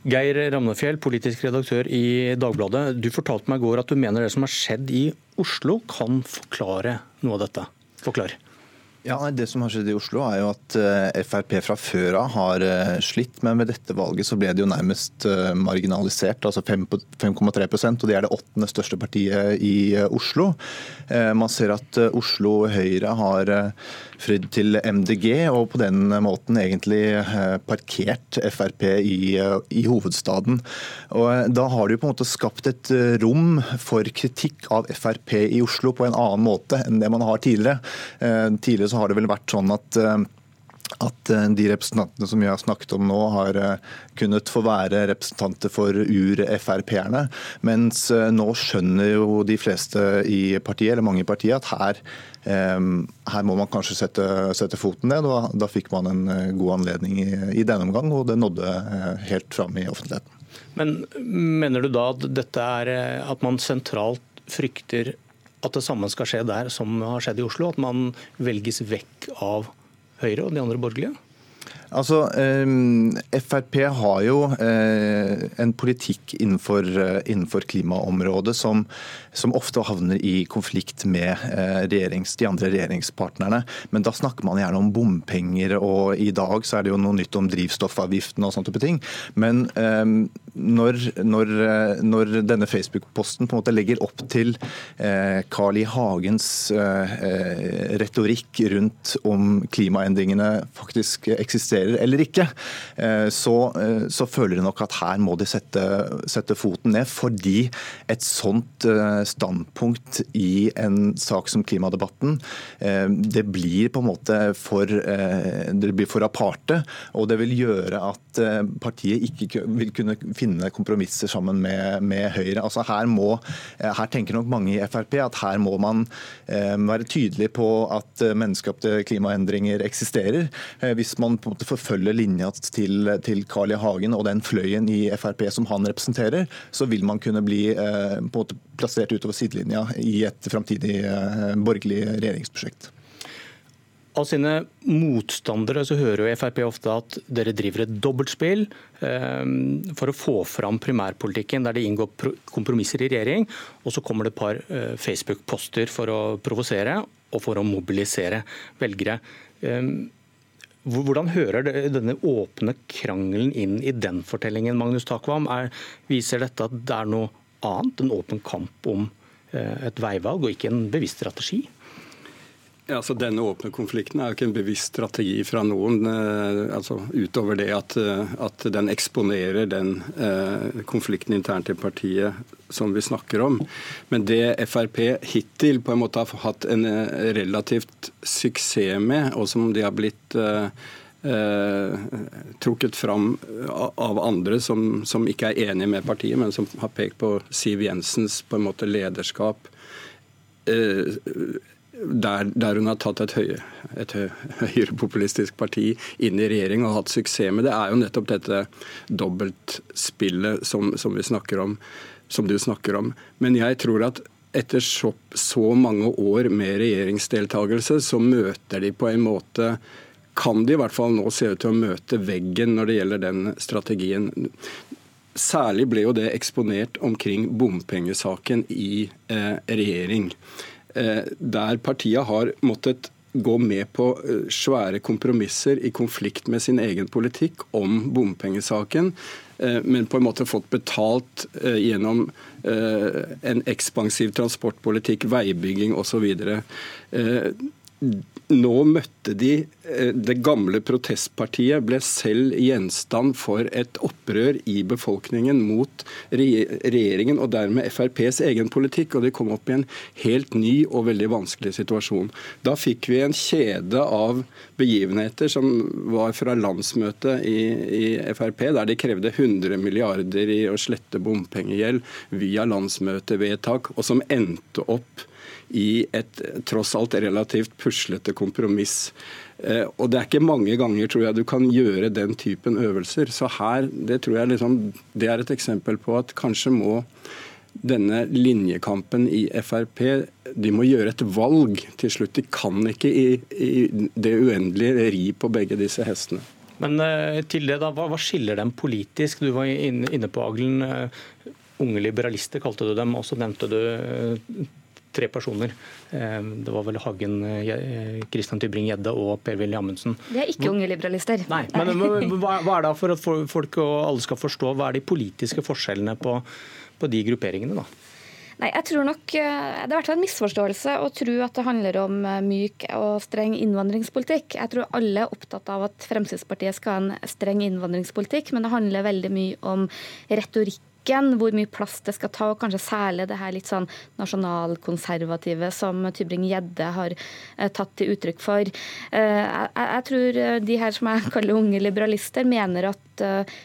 Geir Ramnefjell, politisk redaktør i Dagbladet. Du fortalte meg i går at du mener det som har skjedd i Oslo kan forklare noe av dette. Forklar. Ja, Det som har skjedd i Oslo, er jo at eh, Frp fra før av har eh, slitt. Men med dette valget så ble det jo nærmest eh, marginalisert. altså 5,3% og det er det åttende største partiet i Oslo. Man ser at Oslo Høyre har fridd til MDG, og på den måten egentlig parkert Frp i, i hovedstaden. Og Da har de på en måte skapt et rom for kritikk av Frp i Oslo på en annen måte enn det man har tidligere. Tidligere så har det vel vært sånn at at eh, de representantene som vi har snakket om nå, har eh, kunnet få være representanter for ur-Frp-erne. Mens eh, nå skjønner jo de fleste i partiet, eller mange i partiet, at her, her må man kanskje sette, sette foten ned. og Da fikk man en god anledning i, i denne omgang, og det nådde helt fram i offentligheten. Men mener du da at dette er at man sentralt frykter at det samme skal skje der som har skjedd i Oslo? At man velges vekk av Høyre og de andre borgerlige? Altså, eh, Frp har jo eh, en politikk innenfor, eh, innenfor klimaområdet som, som, ofte havner i konflikt med regjerings, de andre regjeringspartnerne. Men da snakker man gjerne om bompenger, og i dag så er det jo noe nytt om drivstoffavgiften og sånne type ting. Men når, når, eh, når, denne Facebook-posten på en måte legger opp til eh, Carl I. Hagens eh, retorikk rundt om klimaendringene faktisk eksisterer eller ikke, eh, så, eh, så, føler de nok at her må de sette, sette, foten ned. Fordi et sånt eh, standpunkt i en sak som klimadebatten, det blir på en måte for, det blir for aparte. Og det vil gjøre at partiet ikke vil kunne finne kompromisser sammen med, med Høyre. Altså her, må, her tenker nok mange i Frp at her må man eh, være tydelig på at menneskeskapte klimaendringer eksisterer. Eh, hvis man på en måte forfølger linja til, til Carl I. Hagen og den fløyen i Frp som han representerer, så vil man kunne bli eh, på en måte plassert utover sidelinja i et framtidig eh, borgerlig regjeringsprosjekt. Av sine motstandere så hører jo Frp ofte at dere driver et dobbeltspill eh, for å få fram primærpolitikken, der det inngår kompromisser i regjering. Og så kommer det et par eh, Facebook-poster for å provosere og for å mobilisere velgere. Eh, hvordan hører denne åpne krangelen inn i den fortellingen, Magnus Takvam? Er, viser dette at det er noe annet, en åpen kamp om et veivalg, og ikke en bevisst strategi? Altså Denne åpne konflikten er jo ikke en bevisst strategi fra noen, eh, altså utover det at, eh, at den eksponerer den eh, konflikten internt i partiet som vi snakker om. Men det Frp hittil på en måte har hatt en eh, relativt suksess med, og som de har blitt eh, eh, trukket fram av andre som, som, ikke er enige med partiet, men som har pekt på Siv Jensens på en måte lederskap der, der, hun har tatt et, høye, et høyrepopulistisk parti inn i regjering og hatt suksess med det, er jo nettopp dette dobbeltspillet som, som, vi snakker om, som du snakker om. Men jeg tror at etter så, så mange år med regjeringsdeltakelse, så møter de på en måte kan de i hvert fall nå se ut til å møte veggen når det gjelder den strategien. Særlig ble jo det eksponert omkring bompengesaken i eh, regjering. Eh, der partiet har måttet gå med på eh, svære kompromisser i konflikt med sin egen politikk om bompengesaken, eh, men på en måte fått betalt gjennom en ekspansiv transportpolitikk, veibygging osv nå møtte de eh, Det gamle protestpartiet ble selv gjenstand for et opprør i befolkningen mot regjeringen og dermed FrPs egen politikk, og de kom opp i en helt ny og veldig vanskelig situasjon. Da fikk vi en kjede av begivenheter som var fra landsmøtet i, i Frp, der de krevde 100 milliarder i å slette bompengegjeld via landsmøtevedtak, og som endte opp i et tross alt relativt puslete kompromiss. Eh, og Det er ikke mange ganger tror jeg du kan gjøre den typen øvelser. Så her, Det tror jeg liksom, det er et eksempel på at kanskje må denne linjekampen i Frp de må gjøre et valg til slutt. De kan ikke i, i det uendelige ri på begge disse hestene. Men uh, til det da, hva, hva, skiller dem politisk? Du var inne, på Aglen. Uh, unge liberalister kalte du dem, og så nevnte du tre personer. Eh, det var vel Hagen, eh, Tybring-Gjedde og Per-Willy Amundsen. De er ikke unge liberalister. Nei, men (laughs) hva, er det for at folk og alle skal forstå, hva er de politiske forskjellene på, på de grupperingene? da? Nei, jeg tror nok eh, Det har vært en misforståelse å tro at det handler om myk og streng innvandringspolitikk. Jeg tror alle er opptatt av at Fremskrittspartiet skal ha en streng innvandringspolitikk, men det handler veldig mye om retorikk hvor mye plass det skal ta, og kanskje særlig det her litt sånn nasjonalkonservative som Tybring-Gjedde har eh, tatt til uttrykk for. Eh, jeg, tror de her som jeg kaller unge liberalister, mener at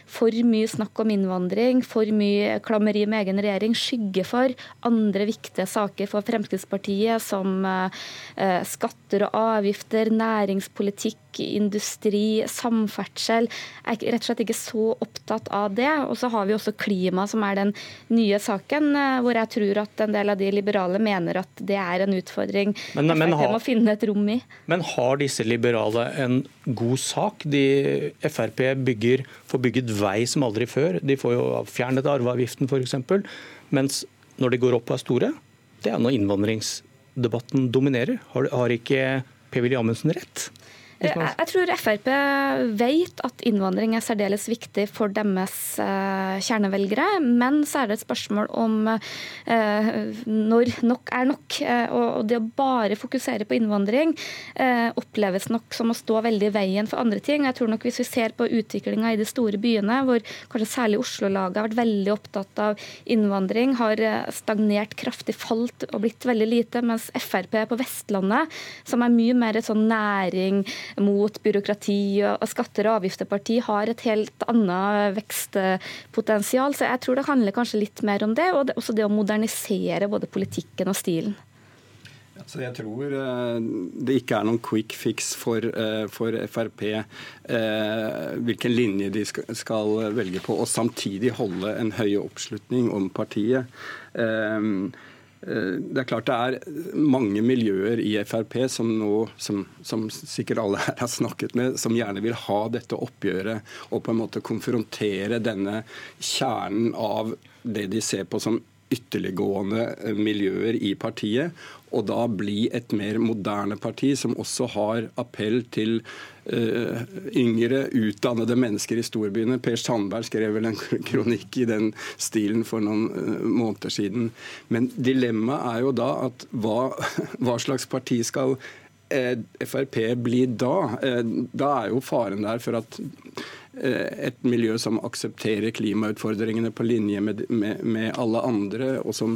for mye snakk om innvandring, for mye klammeri med egen regjering, skygger for andre viktige saker for Fremskrittspartiet, som skatter og avgifter, næringspolitikk, industri, samferdsel. Jeg er rett og slett ikke så opptatt av det. Og så har vi også klima, som er den nye saken, eh, hvor jeg tror at en del av de liberale mener at det er en utfordring men, men Frp må finne et rom i. Men har disse liberale en god sak? De Frp bygger, får bygget vei som aldri før. De får jo fjernet arveavgiften f.eks. Mens når de går opp og er store, det er når innvandringsdebatten dominerer. Har, har ikke Per-Willy Amundsen rett? Eh, jeg tror Frp vet at innvandring er særdeles viktig for deres eh, kjernevelgere. Men så er det et spørsmål om eh, når nok er nok. Og det å bare fokusere på innvandring oppleves nok som å stå veldig i veien for andre ting. Jeg tror nok Hvis vi ser på utviklinga i de store byene, hvor kanskje særlig Oslo-laget har vært veldig opptatt av innvandring, har stagnert kraftig, falt og blitt veldig lite, mens Frp på Vestlandet, som er mye mer et sånn næring mot byråkrati og skatter og avgifter-parti har et helt annet vekstpotensial. Så jeg tror det handler kanskje litt mer om det, og også det å modernisere både politikken og stilen. Så jeg tror uh, det ikke er noen quick fix for, uh, for Frp eh, hvilken linje de skal, velge på, og samtidig holde en høy oppslutning om partiet. Eh, det er klart det er mange miljøer i Frp som nå, som, som, sikkert alle her har snakket med, som gjerne vil ha dette oppgjøret og på en måte konfrontere denne kjernen av det de ser på som ytterliggående miljøer i partiet, og da bli et mer moderne parti som også har appell til uh, yngre, utdannede mennesker i storbyene. Per Sandberg skrev vel en (laughs) kronikk i den stilen for noen uh, måneder siden. Men dilemmaet er jo da at hva, (laughs) hva slags parti skal Frp blir da? Da er jo faren der for at Eh, et miljø som aksepterer klimautfordringene på linje med, med, med alle andre, og som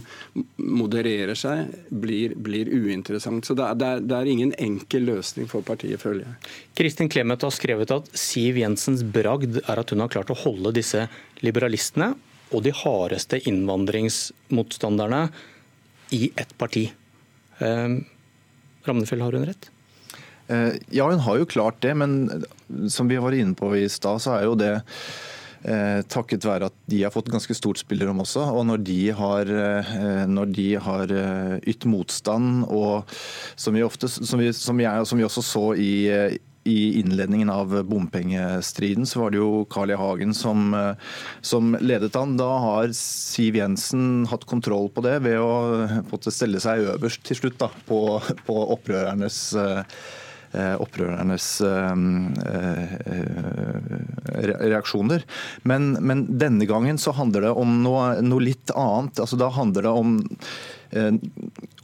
modererer seg, blir, blir uinteressant. Så det er, det, er, ingen enkel løsning for partiet, føler jeg. Kristin Clemet har skrevet at Siv Jensens bragd er at hun har klart å holde disse liberalistene og de hardeste innvandringsmotstanderne i ett parti. Eh, Ramnefjell, har hun rett? Eh, ja, hun har jo klart det, men som vi var inne på i stad, så er jo det eh, takket være at de har fått ganske stort spillerom også. Og når de har, eh, når de har eh, ytt motstand, og som vi, ofte, som vi, som jeg, som vi også så i, i innledningen av bompengestriden så var det jo Carl I. Hagen som, som, ledet han. Da har Siv Jensen hatt kontroll på det ved å stelle seg øverst til slutt da, på, på opprørernes Eh, opprørernes eh, eh, reaksjoner. Men, men, denne gangen så handler det om noe, noe litt annet. Altså, da handler det om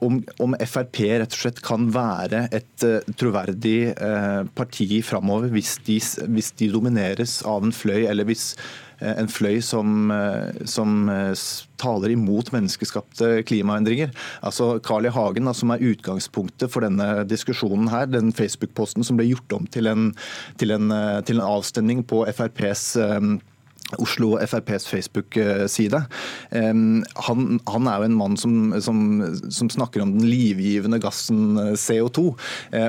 om, om, Frp rett og slett kan være et uh, troverdig uh, parti framover hvis, hvis, de domineres av en fløy, eller hvis Eh, en fløy som, eh, som eh, taler imot menneskeskapte klimaendringer. Altså Carl I. Hagen, som er utgangspunktet for denne diskusjonen her, den Facebook-posten som ble gjort om til en, til en, til en avstemning på FrPs Oslo FrPs Facebook-side. Han, han, er jo en mann som, som, som, snakker om den livgivende gassen CO2.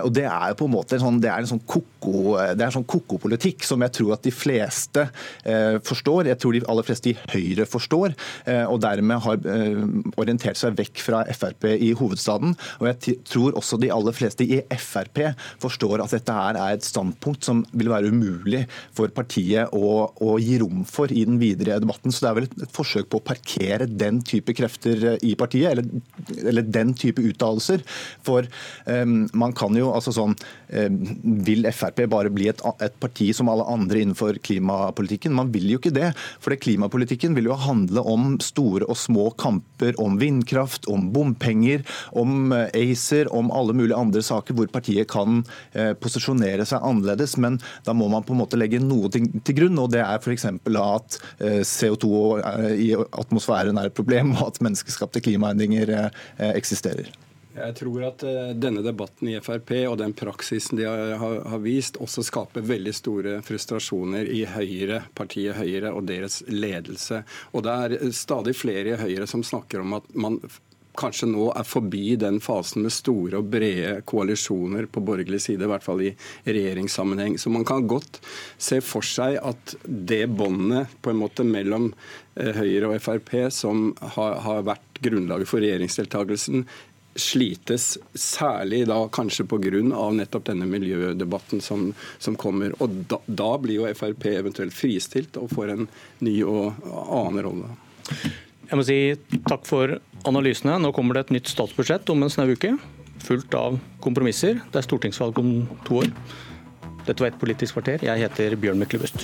Og Det er jo på en måte en sånn, det er en sånn koko, det er en sånn koko-politikk som jeg tror at de fleste eh, forstår. Jeg tror de aller fleste i Høyre forstår, eh, og dermed har eh, orientert seg vekk fra Frp i hovedstaden. Og jeg tror også de aller fleste i Frp forstår at dette her er et standpunkt som vil være umulig for partiet å, å gi rom for i den videre debatten. Så det er vel et, forsøk på å parkere den type krefter eh, i partiet, eller, eller den type uttalelser. For um, man kan jo altså sånn um, Vil Frp bare bli et, et, parti som alle andre innenfor klimapolitikken? Man vil jo ikke det. For det klimapolitikken vil jo handle om store og små kamper om vindkraft, om bompenger, om ACER, om alle mulige andre saker hvor partiet kan uh, posisjonere seg annerledes. Men da må man på en måte legge noe til, til grunn, og det er f.eks la at CO2 i atmosfæren er et problem, og at menneskeskapte klimaendringer eksisterer. Jeg tror at denne debatten i Frp og den praksisen de har, vist, også skaper veldig store frustrasjoner i Høyre, partiet Høyre og deres ledelse. Og det er stadig flere i Høyre som snakker om at man kanskje nå er forbi den fasen med store og brede koalisjoner på borgerlig side, i hvert fall i regjeringssammenheng. Så man kan godt se for seg at det båndet på en måte mellom eh, Høyre og Frp, som har, har vært grunnlaget for regjeringsdeltakelsen, slites, særlig da kanskje pga. nettopp denne miljødebatten som, som kommer. Og da, da, blir jo Frp eventuelt fristilt og får en ny og annen rolle. Jeg må si takk for analysene. Nå kommer det et nytt statsbudsjett om en snau uke. Fullt av kompromisser. Det er stortingsvalg om to år. Dette var Et politisk kvarter. Jeg heter Bjørn Myklebust.